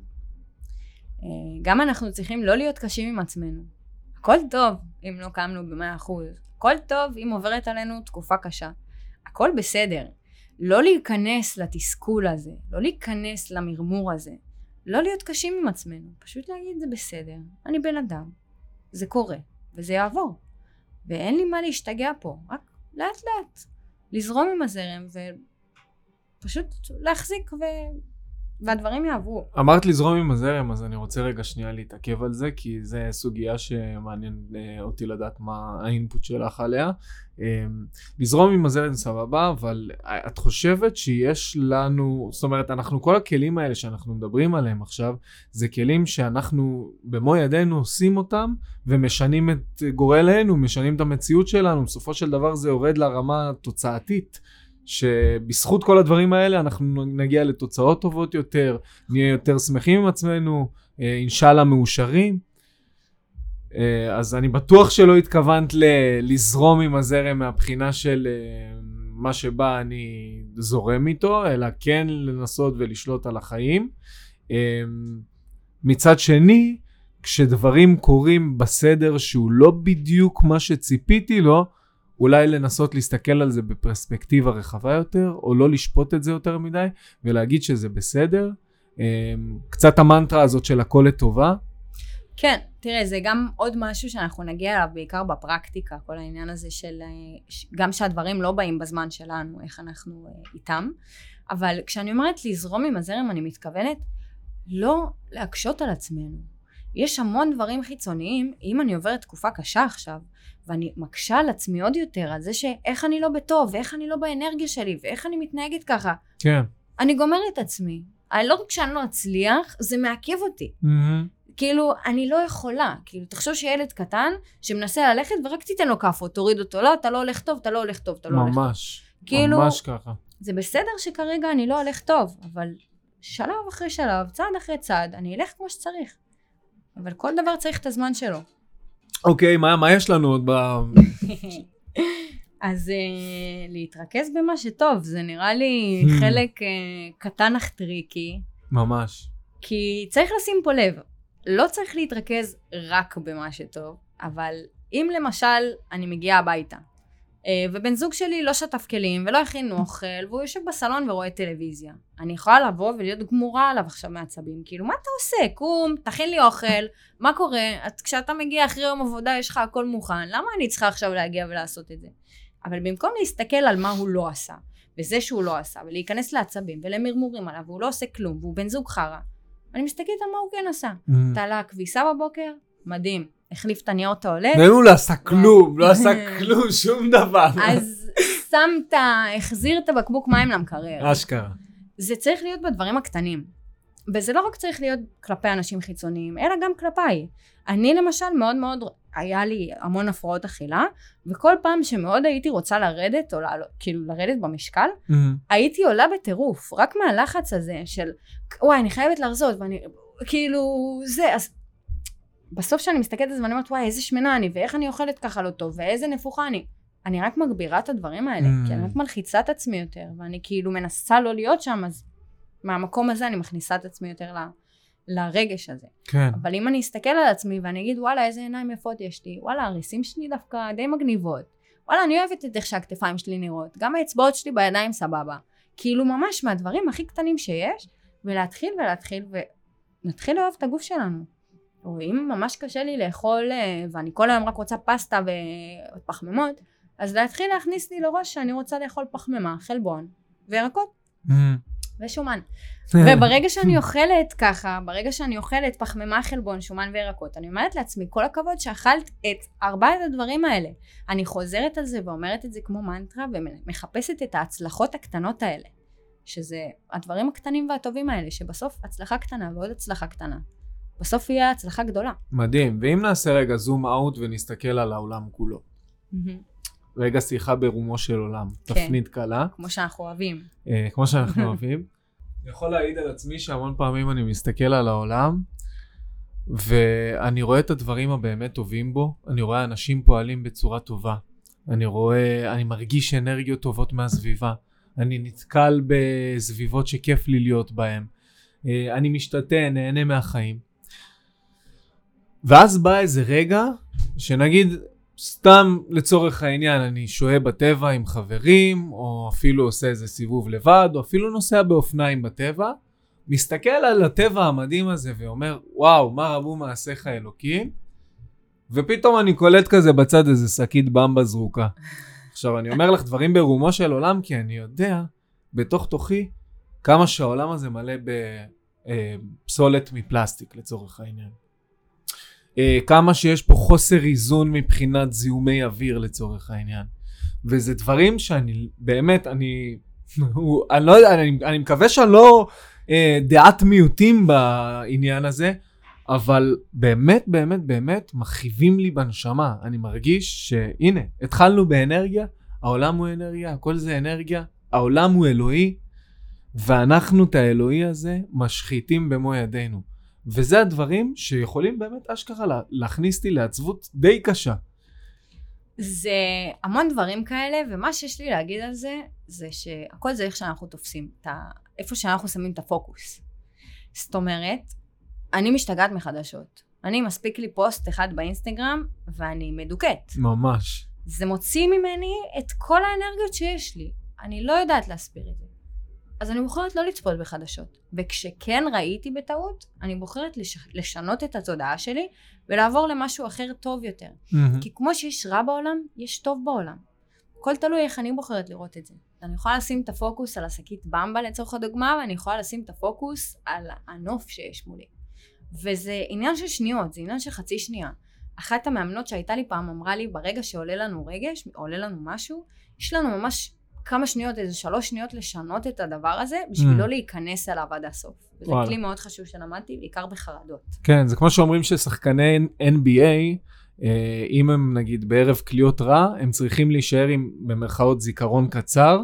אה, גם אנחנו צריכים לא להיות קשים עם עצמנו. הכל טוב אם לא קמנו במאה אחוז. הכל טוב אם עוברת עלינו תקופה קשה. הכל בסדר. לא להיכנס לתסכול הזה, לא להיכנס למרמור הזה. לא להיות קשים עם עצמנו. פשוט להגיד זה בסדר. אני בן אדם. זה קורה. וזה יעבור. ואין לי מה להשתגע פה. רק לאט לאט. לזרום עם הזרם ופשוט להחזיק ו... והדברים יעברו. אמרת לזרום עם הזרם, אז אני רוצה רגע שנייה להתעכב על זה, כי זו סוגיה שמעניין אה, אותי לדעת מה האינפוט שלך עליה. אה, לזרום עם הזרם סבבה, אבל את חושבת שיש לנו, זאת אומרת, אנחנו, כל הכלים האלה שאנחנו מדברים עליהם עכשיו, זה כלים שאנחנו במו ידינו עושים אותם, ומשנים את גורלנו, משנים את המציאות שלנו, בסופו של דבר זה יורד לרמה התוצאתית. שבזכות כל הדברים האלה אנחנו נגיע לתוצאות טובות יותר, נהיה יותר שמחים עם עצמנו, אה, אינשאללה מאושרים. אה, אז אני בטוח שלא התכוונת ל- לזרום עם הזרם מהבחינה של אה, מה שבא אני זורם איתו, אלא כן לנסות ולשלוט על החיים. מצד שני, כשדברים קורים בסדר שהוא לא בדיוק מה שציפיתי לו, אולי לנסות להסתכל על זה בפרספקטיבה רחבה יותר, או לא לשפוט את זה יותר מדי, ולהגיד שזה בסדר. קצת המנטרה הזאת של הכל לטובה. כן, תראה, זה גם עוד משהו שאנחנו נגיע אליו בעיקר בפרקטיקה, כל העניין הזה של גם שהדברים לא באים בזמן שלנו, איך אנחנו איתם. אבל כשאני אומרת לזרום עם הזרם, אני מתכוונת לא להקשות על עצמנו. יש המון דברים חיצוניים, אם אני עוברת תקופה קשה עכשיו, ואני מקשה על עצמי עוד יותר, על זה שאיך אני לא בטוב, ואיך אני לא באנרגיה שלי, ואיך אני מתנהגת ככה. כן. אני גומרת את עצמי. לא רק שאני לא אצליח, זה מעכב אותי. Mm-hmm. כאילו, אני לא יכולה. כאילו, תחשוב שילד קטן שמנסה ללכת ורק תיתן לו כאפות, תוריד אותו. לא, אתה לא הולך טוב, אתה לא הולך טוב, אתה לא הולך טוב. ממש. כאילו, ממש ככה. זה בסדר שכרגע אני לא הולך טוב, אבל שלב אחרי שלב, צעד אחרי צעד, אני אלך כמו שצריך. אבל כל דבר צריך את הזמן שלו. אוקיי, מה, מה יש לנו עוד ב... אז אה, להתרכז במה שטוב, זה נראה לי חלק אה, קטן אך tricky. ממש. כי צריך לשים פה לב, לא צריך להתרכז רק במה שטוב, אבל אם למשל אני מגיעה הביתה, ובן זוג שלי לא שטף כלים ולא הכין אוכל, והוא יושב בסלון ורואה טלוויזיה. אני יכולה לבוא ולהיות גמורה עליו עכשיו מעצבים. כאילו, מה אתה עושה? קום, תכין לי אוכל, מה קורה? את, כשאתה מגיע אחרי יום עבודה יש לך הכל מוכן, למה אני צריכה עכשיו להגיע ולעשות את זה? אבל במקום להסתכל על מה הוא לא עשה, וזה שהוא לא עשה, ולהיכנס לעצבים ולמרמורים עליו, והוא לא עושה כלום, והוא בן זוג חרא, אני מסתכלת על מה הוא כן עשה. Mm. תעלה כביסה בבוקר, מדהים. החליף את הנייר טואלט. והוא לא עשה כלום, לא עשה כלום, שום דבר. אז שמת, החזיר את הבקבוק מים למקרר. אשכרה. זה צריך להיות בדברים הקטנים. וזה לא רק צריך להיות כלפי אנשים חיצוניים, אלא גם כלפיי. אני למשל מאוד מאוד, היה לי המון הפרעות אכילה, וכל פעם שמאוד הייתי רוצה לרדת, או לעלות, כאילו לרדת במשקל, mm-hmm. הייתי עולה בטירוף, רק מהלחץ הזה של, וואי, אני חייבת להרזות, ואני, כאילו, זה, אז בסוף כשאני מסתכלת על זה ואני אומרת, וואי, איזה שמנה אני, ואיך אני אוכלת ככה לא טוב, ואיזה נפוחה אני. אני רק מגבירה את הדברים האלה, mm. כי אני רק מלחיצה את עצמי יותר, ואני כאילו מנסה לא להיות שם, אז מהמקום הזה אני מכניסה את עצמי יותר ל, לרגש הזה. כן. אבל אם אני אסתכל על עצמי ואני אגיד, וואלה, איזה עיניים יפות יש לי, וואלה, הריסים שלי דווקא די מגניבות, וואלה, אני אוהבת את איך שהכתפיים שלי נראות, גם האצבעות שלי בידיים סבבה. כאילו ממש מהדברים הכי קטנים שיש, ולהתחיל ולהתחיל, ונתחיל לאהוב את הגוף שלנו. או אם ממש קשה לי לאכול, אה, ואני כל היום רק רוצה פסטה ופחמימות, אז להתחיל להכניס לי לראש שאני רוצה לאכול פחמימה, חלבון וירקות. Mm. ושומן. וברגע שאני אוכלת ככה, ברגע שאני אוכלת פחמימה, חלבון, שומן וירקות, אני אומרת לעצמי, כל הכבוד שאכלת את ארבעת הדברים האלה. אני חוזרת על זה ואומרת את זה כמו מנטרה, ומחפשת את ההצלחות הקטנות האלה. שזה הדברים הקטנים והטובים האלה, שבסוף הצלחה קטנה ועוד הצלחה קטנה. בסוף יהיה הצלחה גדולה. מדהים. ואם נעשה רגע זום אאוט ונסתכל על העולם כולו. רגע שיחה ברומו של עולם. כן. תפנית קלה. כמו שאנחנו אוהבים. אה, כמו שאנחנו אוהבים. אני יכול להעיד על עצמי שהמון פעמים אני מסתכל על העולם, ואני רואה את הדברים הבאמת טובים בו. אני רואה אנשים פועלים בצורה טובה. אני רואה, אני מרגיש אנרגיות טובות מהסביבה. אני נתקל בסביבות שכיף לי להיות בהן. אה, אני משתתה, נהנה מהחיים. ואז בא איזה רגע, שנגיד, סתם לצורך העניין, אני שוהה בטבע עם חברים, או אפילו עושה איזה סיבוב לבד, או אפילו נוסע באופניים בטבע, מסתכל על הטבע המדהים הזה ואומר, וואו, מה רבו מעשיך אלוקים, ופתאום אני קולט כזה בצד איזה שקית במבה זרוקה. עכשיו, אני אומר לך דברים ברומו של עולם, כי אני יודע, בתוך תוכי, כמה שהעולם הזה מלא בפסולת אה, מפלסטיק, לצורך העניין. אה, כמה שיש פה חוסר איזון מבחינת זיהומי אוויר לצורך העניין. וזה דברים שאני באמת, אני, אני לא יודע, אני, אני מקווה שאני לא אה, דעת מיעוטים בעניין הזה, אבל באמת, באמת, באמת, מכאיבים לי בנשמה. אני מרגיש שהנה, התחלנו באנרגיה, העולם הוא אנרגיה, הכל זה אנרגיה, העולם הוא אלוהי, ואנחנו את האלוהי הזה משחיתים במו ידינו. וזה הדברים שיכולים באמת אשכרה לה, להכניס אותי לעצבות די קשה. זה המון דברים כאלה, ומה שיש לי להגיד על זה, זה שהכל זה איך שאנחנו תופסים, את ה... איפה שאנחנו שמים את הפוקוס. זאת אומרת, אני משתגעת מחדשות. אני מספיק לי פוסט אחד באינסטגרם, ואני מדוכאת. ממש. זה מוציא ממני את כל האנרגיות שיש לי. אני לא יודעת להסביר את זה. אז אני בוחרת לא לצפות בחדשות. וכשכן ראיתי בטעות, אני בוחרת לש... לשנות את התודעה שלי ולעבור למשהו אחר טוב יותר. Mm-hmm. כי כמו שיש רע בעולם, יש טוב בעולם. הכל תלוי איך אני בוחרת לראות את זה. אני יכולה לשים את הפוקוס על השקית במבה לצורך הדוגמה, ואני יכולה לשים את הפוקוס על הנוף שיש מולי. וזה עניין של שניות, זה עניין של חצי שנייה. אחת המאמנות שהייתה לי פעם אמרה לי, ברגע שעולה לנו רגש, עולה לנו משהו, יש לנו ממש כמה שניות, איזה שלוש שניות לשנות את הדבר הזה, בשביל Mm. לא להיכנס אליו עד הסוף. וואלה. כלי מאוד חשוב שלמדתי, בעיקר בחרדות. כן, זה כמו שאומרים ששחקני NBA, אה, אם הם נגיד בערב קליעות רע, הם צריכים להישאר עם במרכאות זיכרון קצר,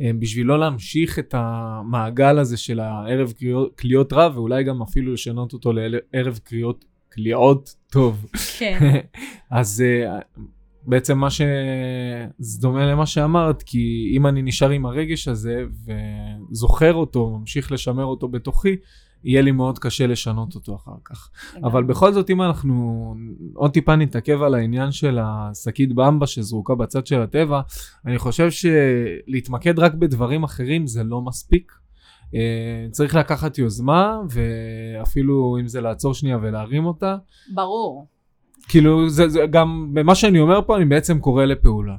אה, בשביל לא להמשיך את המעגל הזה של הערב קליעות, קליעות רע, ואולי גם אפילו לשנות אותו לערב קליעות, קליעות טוב. כן. אז אה, בעצם מה ש... זה דומה למה שאמרת, כי אם אני נשאר עם הרגש הזה וזוכר אותו, ממשיך לשמר אותו בתוכי, יהיה לי מאוד קשה לשנות אותו אחר כך. אבל בכל זאת, אם אנחנו עוד טיפה נתעכב על העניין של השקית במבה שזרוקה בצד של הטבע, אני חושב שלהתמקד רק בדברים אחרים זה לא מספיק. אה, צריך לקחת יוזמה, ואפילו אם זה לעצור שנייה ולהרים אותה. ברור. כאילו, זה, זה גם, במה שאני אומר פה, אני בעצם קורא לפעולה.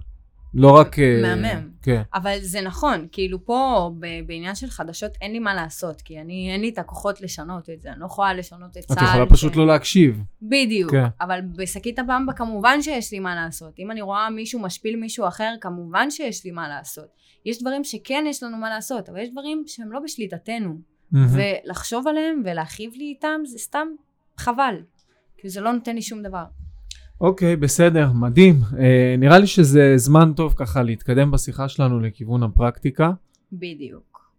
לא רק... אה, מהמם. כן. אבל זה נכון, כאילו פה בעניין של חדשות אין לי מה לעשות, כי אני, אין לי את הכוחות לשנות את זה, אני לא יכולה לשנות את צה"ל. את יכולה פשוט ש- לא להקשיב. בדיוק, כן. אבל בשקית הבמבה כמובן שיש לי מה לעשות. אם אני רואה מישהו משפיל מישהו אחר, כמובן שיש לי מה לעשות. יש דברים שכן יש לנו מה לעשות, אבל יש דברים שהם לא בשליטתנו. מהמם. ולחשוב עליהם ולהכאיב לי איתם זה סתם חבל. כי זה לא נותן לי שום דבר. אוקיי, בסדר, מדהים. אה, נראה לי שזה זמן טוב ככה להתקדם בשיחה שלנו לכיוון הפרקטיקה. בדיוק.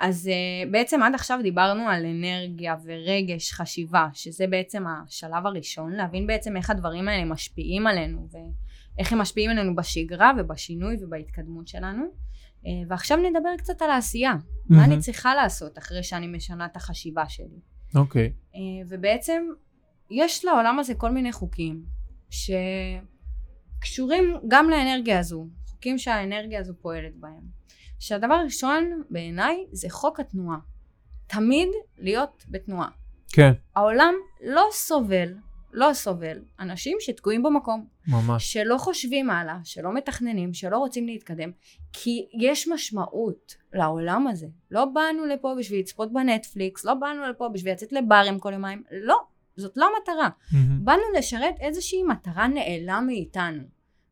אז uh, בעצם עד עכשיו דיברנו על אנרגיה ורגש, חשיבה, שזה בעצם השלב הראשון, להבין בעצם איך הדברים האלה משפיעים עלינו ואיך הם משפיעים עלינו בשגרה ובשינוי ובהתקדמות שלנו. Uh, ועכשיו נדבר קצת על העשייה. מה אני. צריכה לעשות אחרי שאני משנה את החשיבה שלי. אוקיי. Uh, ובעצם יש לעולם הזה כל מיני חוקים שקשורים גם לאנרגיה הזו, חוקים שהאנרגיה הזו פועלת בהם. שהדבר הראשון בעיניי זה חוק התנועה. תמיד להיות בתנועה. כן, העולם לא סובל, לא סובל אנשים שתקועים במקום, ממש. שלא חושבים הלאה, שלא מתכננים, שלא רוצים להתקדם, כי יש משמעות לעולם הזה. לא באנו לפה בשביל לצפות בנטפליקס, לא באנו לפה בשביל לצאת לברים כל יומיים, לא, זאת לא המטרה. מהמם. באנו לשרת איזושהי מטרה נעלה מאיתנו.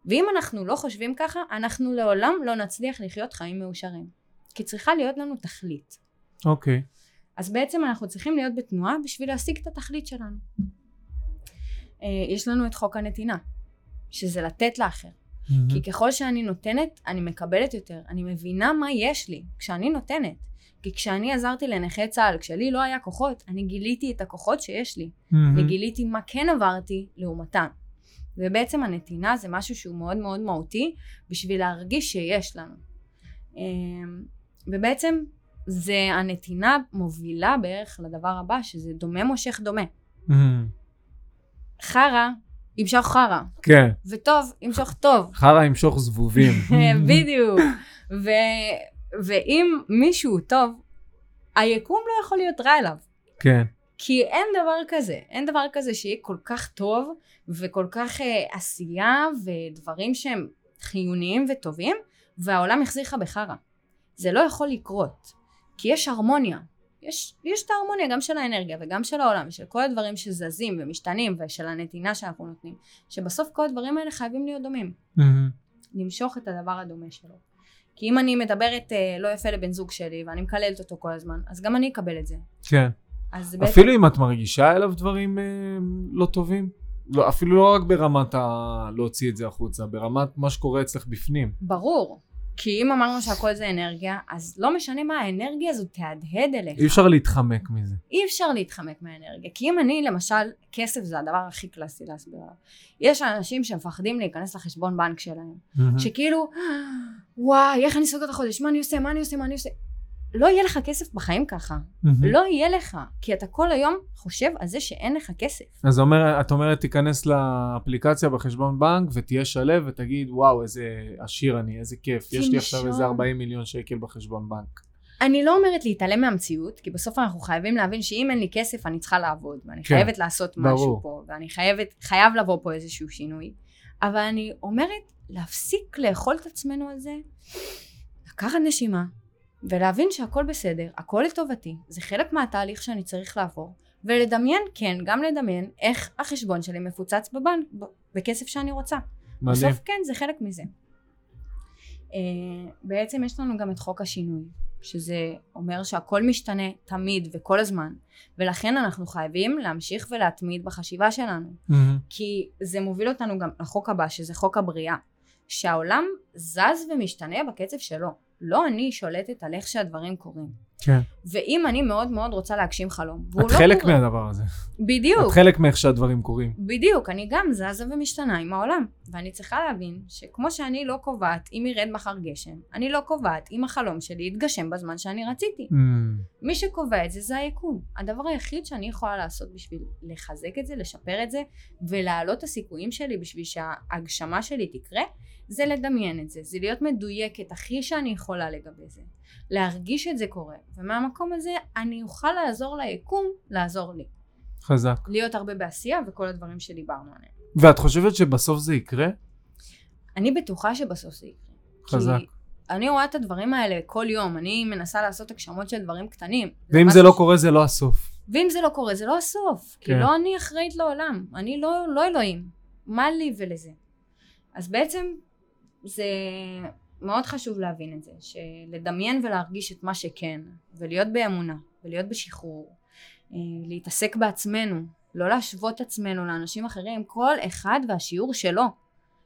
ואם אנחנו לא חושבים ככה, אנחנו לעולם לא נצליח לחיות חיים מאושרים. כי צריכה להיות לנו תכלית. אוקיי. אז בעצם אנחנו צריכים להיות בתנועה בשביל להשיג את התכלית שלנו. אה, יש לנו את חוק הנתינה, שזה לתת לאחר. מהמם. כי ככל שאני נותנת, אני מקבלת יותר. אני מבינה מה יש לי כשאני נותנת. כי כשאני עזרתי לנכי צה"ל, כשלי לא היה כוחות, אני גיליתי את הכוחות שיש לי. מהמם. וגיליתי מה כן עברתי לעומתם. ובעצם הנתינה זה משהו שהוא מאוד מאוד מהותי בשביל להרגיש שיש לנו. אמ, ובעצם זה הנתינה מובילה בערך לדבר הבא שזה דומה מושך דומה. מהמם. חרא ימשוך חרא, כן, וטוב ימשוך טוב. חרא ימשוך זבובים. בדיוק. ו, ואם מישהו טוב, היקום לא יכול להיות רע אליו. כן, כי אין דבר כזה, אין דבר כזה שיהיה כל כך טוב וכל כך אה, עשייה ודברים שהם חיוניים וטובים והעולם יחזיר לך בחרא. זה לא יכול לקרות, כי יש הרמוניה. יש, יש את ההרמוניה גם של האנרגיה וגם של העולם ושל כל הדברים שזזים ומשתנים ושל הנתינה שאנחנו נותנים, שבסוף כל הדברים האלה חייבים להיות דומים. מהמם. למשוך את הדבר הדומה שלו. כי אם אני מדברת אה, לא יפה לבן זוג שלי ואני מקללת אותו כל הזמן, אז גם אני אקבל את זה. כן. אז בעצם... אפילו אם את מרגישה אליו דברים אה, לא טובים. לא, אפילו לא רק ברמת ה... להוציא את זה החוצה, ברמת מה שקורה אצלך בפנים. ברור. כי אם אמרנו שהכל זה אנרגיה, אז לא משנה מה האנרגיה הזו תהדהד אליך. אי אפשר להתחמק מזה. אי אפשר להתחמק מהאנרגיה. כי אם אני, למשל, כסף זה הדבר הכי קלאסי להסביר עליו. יש אנשים שמפחדים להיכנס לחשבון בנק שלהם. שכאילו, וואי, איך אני סוגר את החודש? מה אני עושה? מה אני עושה? מה אני עושה? לא יהיה לך כסף בחיים ככה. לא יהיה לך. כי אתה כל היום חושב על זה שאין לך כסף. אז אומר, את אומרת, תיכנס לאפליקציה בחשבון בנק ותהיה שלו ותגיד, וואו, איזה עשיר אני, איזה כיף. יש לי עכשיו איזה 40 מיליון שקל בחשבון בנק. אני לא אומרת להתעלם מהמציאות, כי בסוף אנחנו חייבים להבין שאם אין לי כסף אני צריכה לעבוד, ואני כן, חייבת לעשות ברור. משהו פה, ואני חייבת, חייב לבוא פה איזשהו שינוי. אבל אני אומרת להפסיק לאכול את עצמנו על זה, לקחת נשימה, ולהבין שהכל בסדר, הכל לטובתי, זה חלק מהתהליך שאני צריך לעבור, ולדמיין, כן, גם לדמיין איך החשבון שלי מפוצץ בבנק, בכסף שאני רוצה. מדהים. בסוף כן, זה חלק מזה. Uh, בעצם יש לנו גם את חוק השינוי, שזה אומר שהכל משתנה תמיד וכל הזמן, ולכן אנחנו חייבים להמשיך ולהתמיד בחשיבה שלנו, מהמם. כי זה מוביל אותנו גם לחוק הבא, שזה חוק הבריאה, שהעולם זז ומשתנה בקצב שלו, לא אני שולטת על איך שהדברים קורים. כן. ואם אני מאוד מאוד רוצה להגשים חלום, והוא את לא חלק קורה, מהדבר הזה. בדיוק, את חלק מאיך שהדברים קורים. בדיוק, אני גם זזה ומשתנה עם העולם, ואני צריכה להבין שכמו שאני לא קובעת אם ירד מחר גשם, אני לא קובעת אם החלום שלי יתגשם בזמן שאני רציתי. מהמם. מי שקובע את זה זה היקום. הדבר היחיד שאני יכולה לעשות בשביל לחזק את זה, לשפר את זה, ולהעלות את הסיכויים שלי בשביל שההגשמה שלי תקרה, זה לדמיין את זה, זה להיות מדויקת הכי שאני יכולה לגבי זה. להרגיש את זה קורה, ומהמקום הזה אני אוכל לעזור ליקום לעזור לי. חזק. להיות הרבה בעשייה וכל הדברים שדיברנו עליהם. ואת חושבת שבסוף זה יקרה? אני בטוחה שבסוף זה יקרה. חזק. כי אני רואה את הדברים האלה כל יום, אני מנסה לעשות הגשמות של דברים קטנים. ואם משהו זה לא ש- קורה, זה לא הסוף. ואם זה לא קורה, זה לא הסוף. כי כן. לא אני אחראית לעולם. אני לא, לא אלוהים. מה לי ולזה? אז בעצם זה מאוד חשוב להבין את זה, שלדמיין ולהרגיש את מה שכן, ולהיות באמונה, ולהיות בשחרור, אה, להתעסק בעצמנו, לא להשוות עצמנו לאנשים אחרים, כל אחד והשיעור שלו.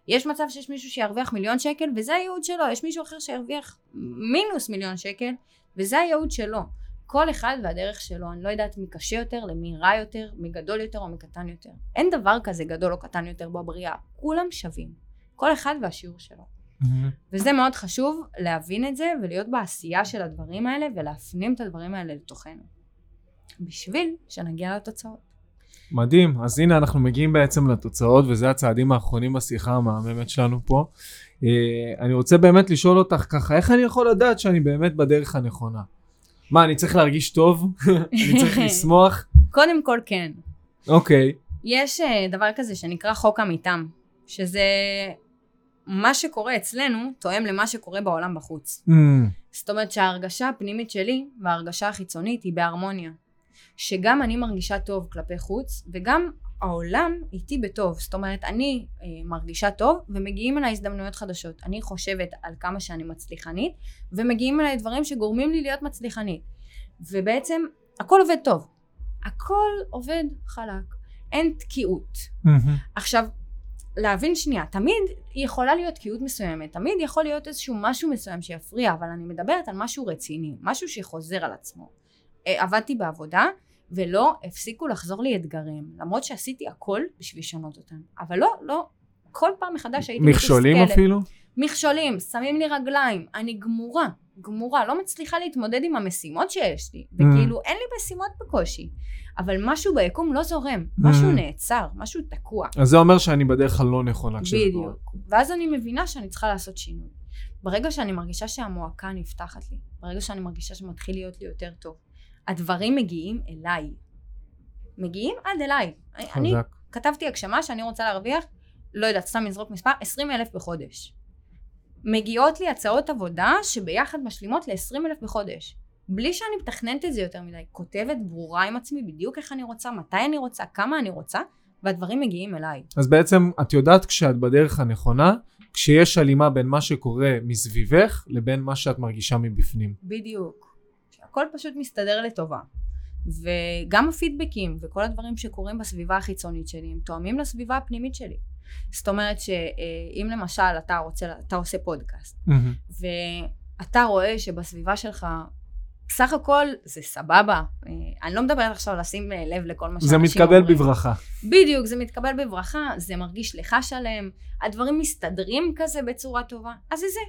יש מצב שיש מישהו שירוויח מיליון שקל וזה הייעוד שלו, יש מישהו אחר שירוויח מינוס מיליון שקל וזה הייעוד שלו. כל אחד והדרך שלו, אני לא יודעת מי קשה יותר, למי רע יותר, מי גדול יותר או מי קטן יותר. אין דבר כזה גדול או קטן יותר בבריאה, כולם שווים. כל אחד והשיעור שלו. מהמם. וזה מאוד חשוב להבין את זה ולהיות בעשייה של הדברים האלה ולהפנים את הדברים האלה לתוכנו. בשביל שנגיע לתוצאות. מדהים. אז הנה אנחנו מגיעים בעצם לתוצאות, וזה הצעדים האחרונים בשיחה המהממת שלנו פה. אה, אני רוצה באמת לשאול אותך ככה, איך אני יכול לדעת שאני באמת בדרך הנכונה? מה, אני צריך להרגיש טוב? אני צריך לשמוח? קודם כל כן. אוקיי. יש אה, דבר כזה שנקרא חוק המיתם, שזה מה שקורה אצלנו תואם למה שקורה בעולם בחוץ. אמ, זאת אומרת שההרגשה הפנימית שלי וההרגשה החיצונית היא בהרמוניה. שגם אני מרגישה טוב כלפי חוץ וגם העולם איתי בטוב. זאת אומרת אני אה, מרגישה טוב ומגיעים אליי הזדמנויות חדשות. אני חושבת על כמה שאני מצליחנית ומגיעים אליי דברים שגורמים לי להיות מצליחנית. ובעצם הכל עובד טוב. הכל עובד חלק. אין תקיעות. מהמם. עכשיו, להבין שנייה, תמיד יכולה להיות תקיעות מסוימת, תמיד יכול להיות איזשהו משהו מסוים שיפריע, אבל אני מדברת על משהו רציני, משהו שחוזר על עצמו. אה, עבדתי בעבודה, ולא הפסיקו לחזור לי אתגרים, למרות שעשיתי הכל בשביל לשנות אותם. אבל לא, לא, כל פעם מחדש הייתי מכשולים מתוסכלת. אפילו? מכשולים, שמים לי רגליים, אני גמורה, גמורה, לא מצליחה להתמודד עם המשימות שיש לי, Mm. וכאילו אין לי משימות בקושי, אבל משהו ביקום לא זורם, משהו Mm. נעצר, משהו תקוע. אז זה אומר שאני בדרך הלא נכונה כשזה קורה. בדיוק. ואז אני מבינה שאני צריכה לעשות שינוי. ברגע שאני מרגישה שהמועקה נפתחת לי, ברגע שאני מרגישה שמתחיל להיות לי יותר טוב, הדברים מגיעים אליי. מגיעים עד אליי. אני חזק. כתבתי הגשמה שאני רוצה להרוויח, לא יודעת, סתם לזרוק מספר, 20 אלף בחודש. מגיעות לי הצעות עבודה שביחד משלימות ל-20 אלף בחודש. בלי שאני מתכננת את זה יותר מדי. כותבת ברורה עם עצמי בדיוק איך אני רוצה, מתי אני רוצה, כמה אני רוצה, והדברים מגיעים אליי. אז בעצם את יודעת כשאת בדרך הנכונה, כשיש הלימה בין מה שקורה מסביבך לבין מה שאת מרגישה מבפנים. בדיוק. שהכל פשוט מסתדר לטובה. וגם הפידבקים וכל הדברים שקורים בסביבה החיצונית שלי, הם תואמים לסביבה הפנימית שלי. זאת אומרת שאם למשל אתה רוצה, אתה עושה פודקאסט, ואתה רואה שבסביבה שלך בסך הכל זה סבבה. אה, אני לא מדברת עכשיו לשים אה, לב לכל מה שאנשים אומרים. זה מתקבל בברכה. בדיוק, זה מתקבל בברכה, זה מרגיש לך שלם, הדברים מסתדרים כזה בצורה טובה, אז זה זה.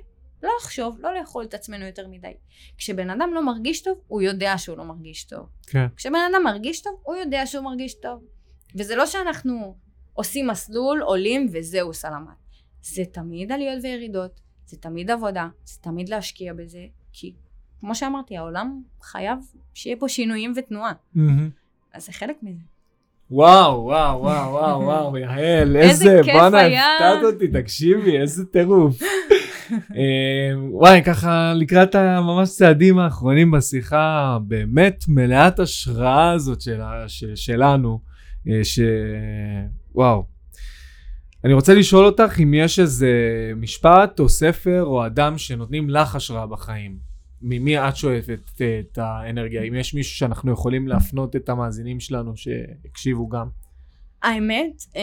לא לחשוב, לא לאכול את עצמנו יותר מדי. כשבן אדם לא מרגיש טוב, הוא יודע שהוא לא מרגיש טוב. כן. כשבן אדם מרגיש טוב, הוא יודע שהוא מרגיש טוב. וזה לא שאנחנו עושים מסלול, עולים וזהו סלמת. זה תמיד עליות וירידות, זה תמיד עבודה, זה תמיד להשקיע בזה, כי כמו שאמרתי, העולם חייב שיהיה פה שינויים ותנועה. אז זה חלק מזה. וואו, וואו, וואו, וואו, וואו, יעל, איזה, בואנה, הפתעת אותי, תקשיבי, איזה טירוף. אמ, וואי, ככה לקראת הממש צעדים האחרונים בשיחה, באמת מלאת השראה הזאת שלנו, אה, ש... וואו. אני רוצה לשאול אותך אם יש איזה משפט או ספר או אדם שנותנים לך השראה בחיים. ממי את שואפת אה, את האנרגיה? אם יש מישהו שאנחנו יכולים להפנות את המאזינים שלנו שהקשיבו גם. האמת, אה,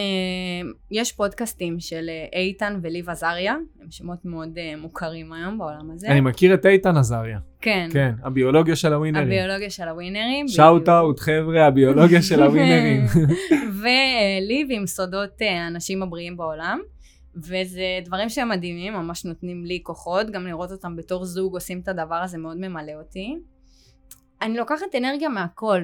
יש פודקאסטים של אה, איתן וליב עזריה, הם שמות מאוד מוכרים היום בעולם הזה. אני מכיר את איתן עזריה. כן. כן, הביולוגיה של הווינרים. הביולוגיה של הווינרים. שאוט אאוט, חבר'ה, הביולוגיה של הווינרים. וליב עם סודות האנשים הבריאים בעולם. וזה דברים שהם מדהימים, ממש נותנים לי כוחות, גם לראות אותם בתור זוג עושים את הדבר הזה מאוד ממלא אותי. אני לוקחת אנרגיה מהכל,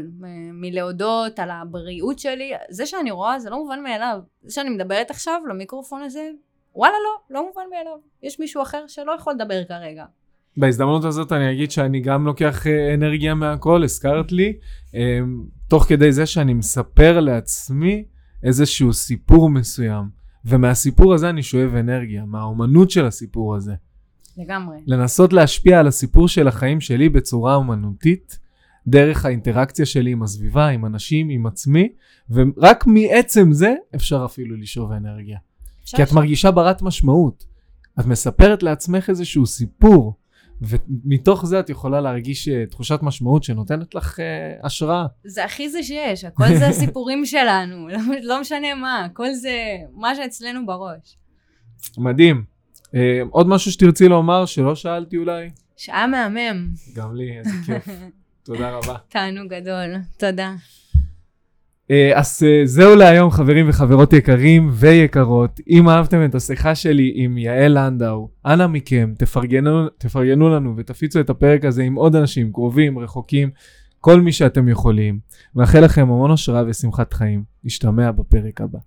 מלהודות על הבריאות שלי, זה שאני רואה זה לא מובן מאליו, זה שאני מדברת עכשיו למיקרופון הזה, וואלה לא, לא מובן מאליו, יש מישהו אחר שלא יכול לדבר כרגע. בהזדמנות הזאת אני אגיד שאני גם לוקח אה, אנרגיה מהכל, הזכרת לי, אה, תוך כדי זה שאני מספר לעצמי איזשהו סיפור מסוים. ומהסיפור הזה אני שואב אנרגיה, מהאומנות של הסיפור הזה. לגמרי. לנסות להשפיע על הסיפור של החיים שלי בצורה אומנותית, דרך האינטראקציה שלי עם הסביבה, עם אנשים, עם עצמי, ורק מעצם זה אפשר אפילו לשאוב אנרגיה. אפשר כי את מרגישה ברת משמעות. את מספרת לעצמך איזשהו סיפור, ומתוך זה את יכולה להרגיש uh, תחושת משמעות שנותנת לך uh, השראה. זה הכי זה שיש, הכל זה הסיפורים שלנו, לא, לא משנה מה, הכל זה מה שאצלנו בראש. מדהים. Uh, עוד משהו שתרצי לומר שלא שאלתי אולי? שעה מהמם. גם לי, איזה כיף. תודה רבה. תענוג גדול, תודה. אה, אז אה, זהו להיום חברים וחברות יקרים ויקרות. אם אהבתם את השיחה שלי עם יעל לנדאו, אנא מכם תפרגנו, תפרגנו לנו ותפיצו את הפרק הזה עם עוד אנשים קרובים, רחוקים, כל מי שאתם יכולים. מאחל לכם המון השראה ושמחת חיים. נשתמע בפרק הבא.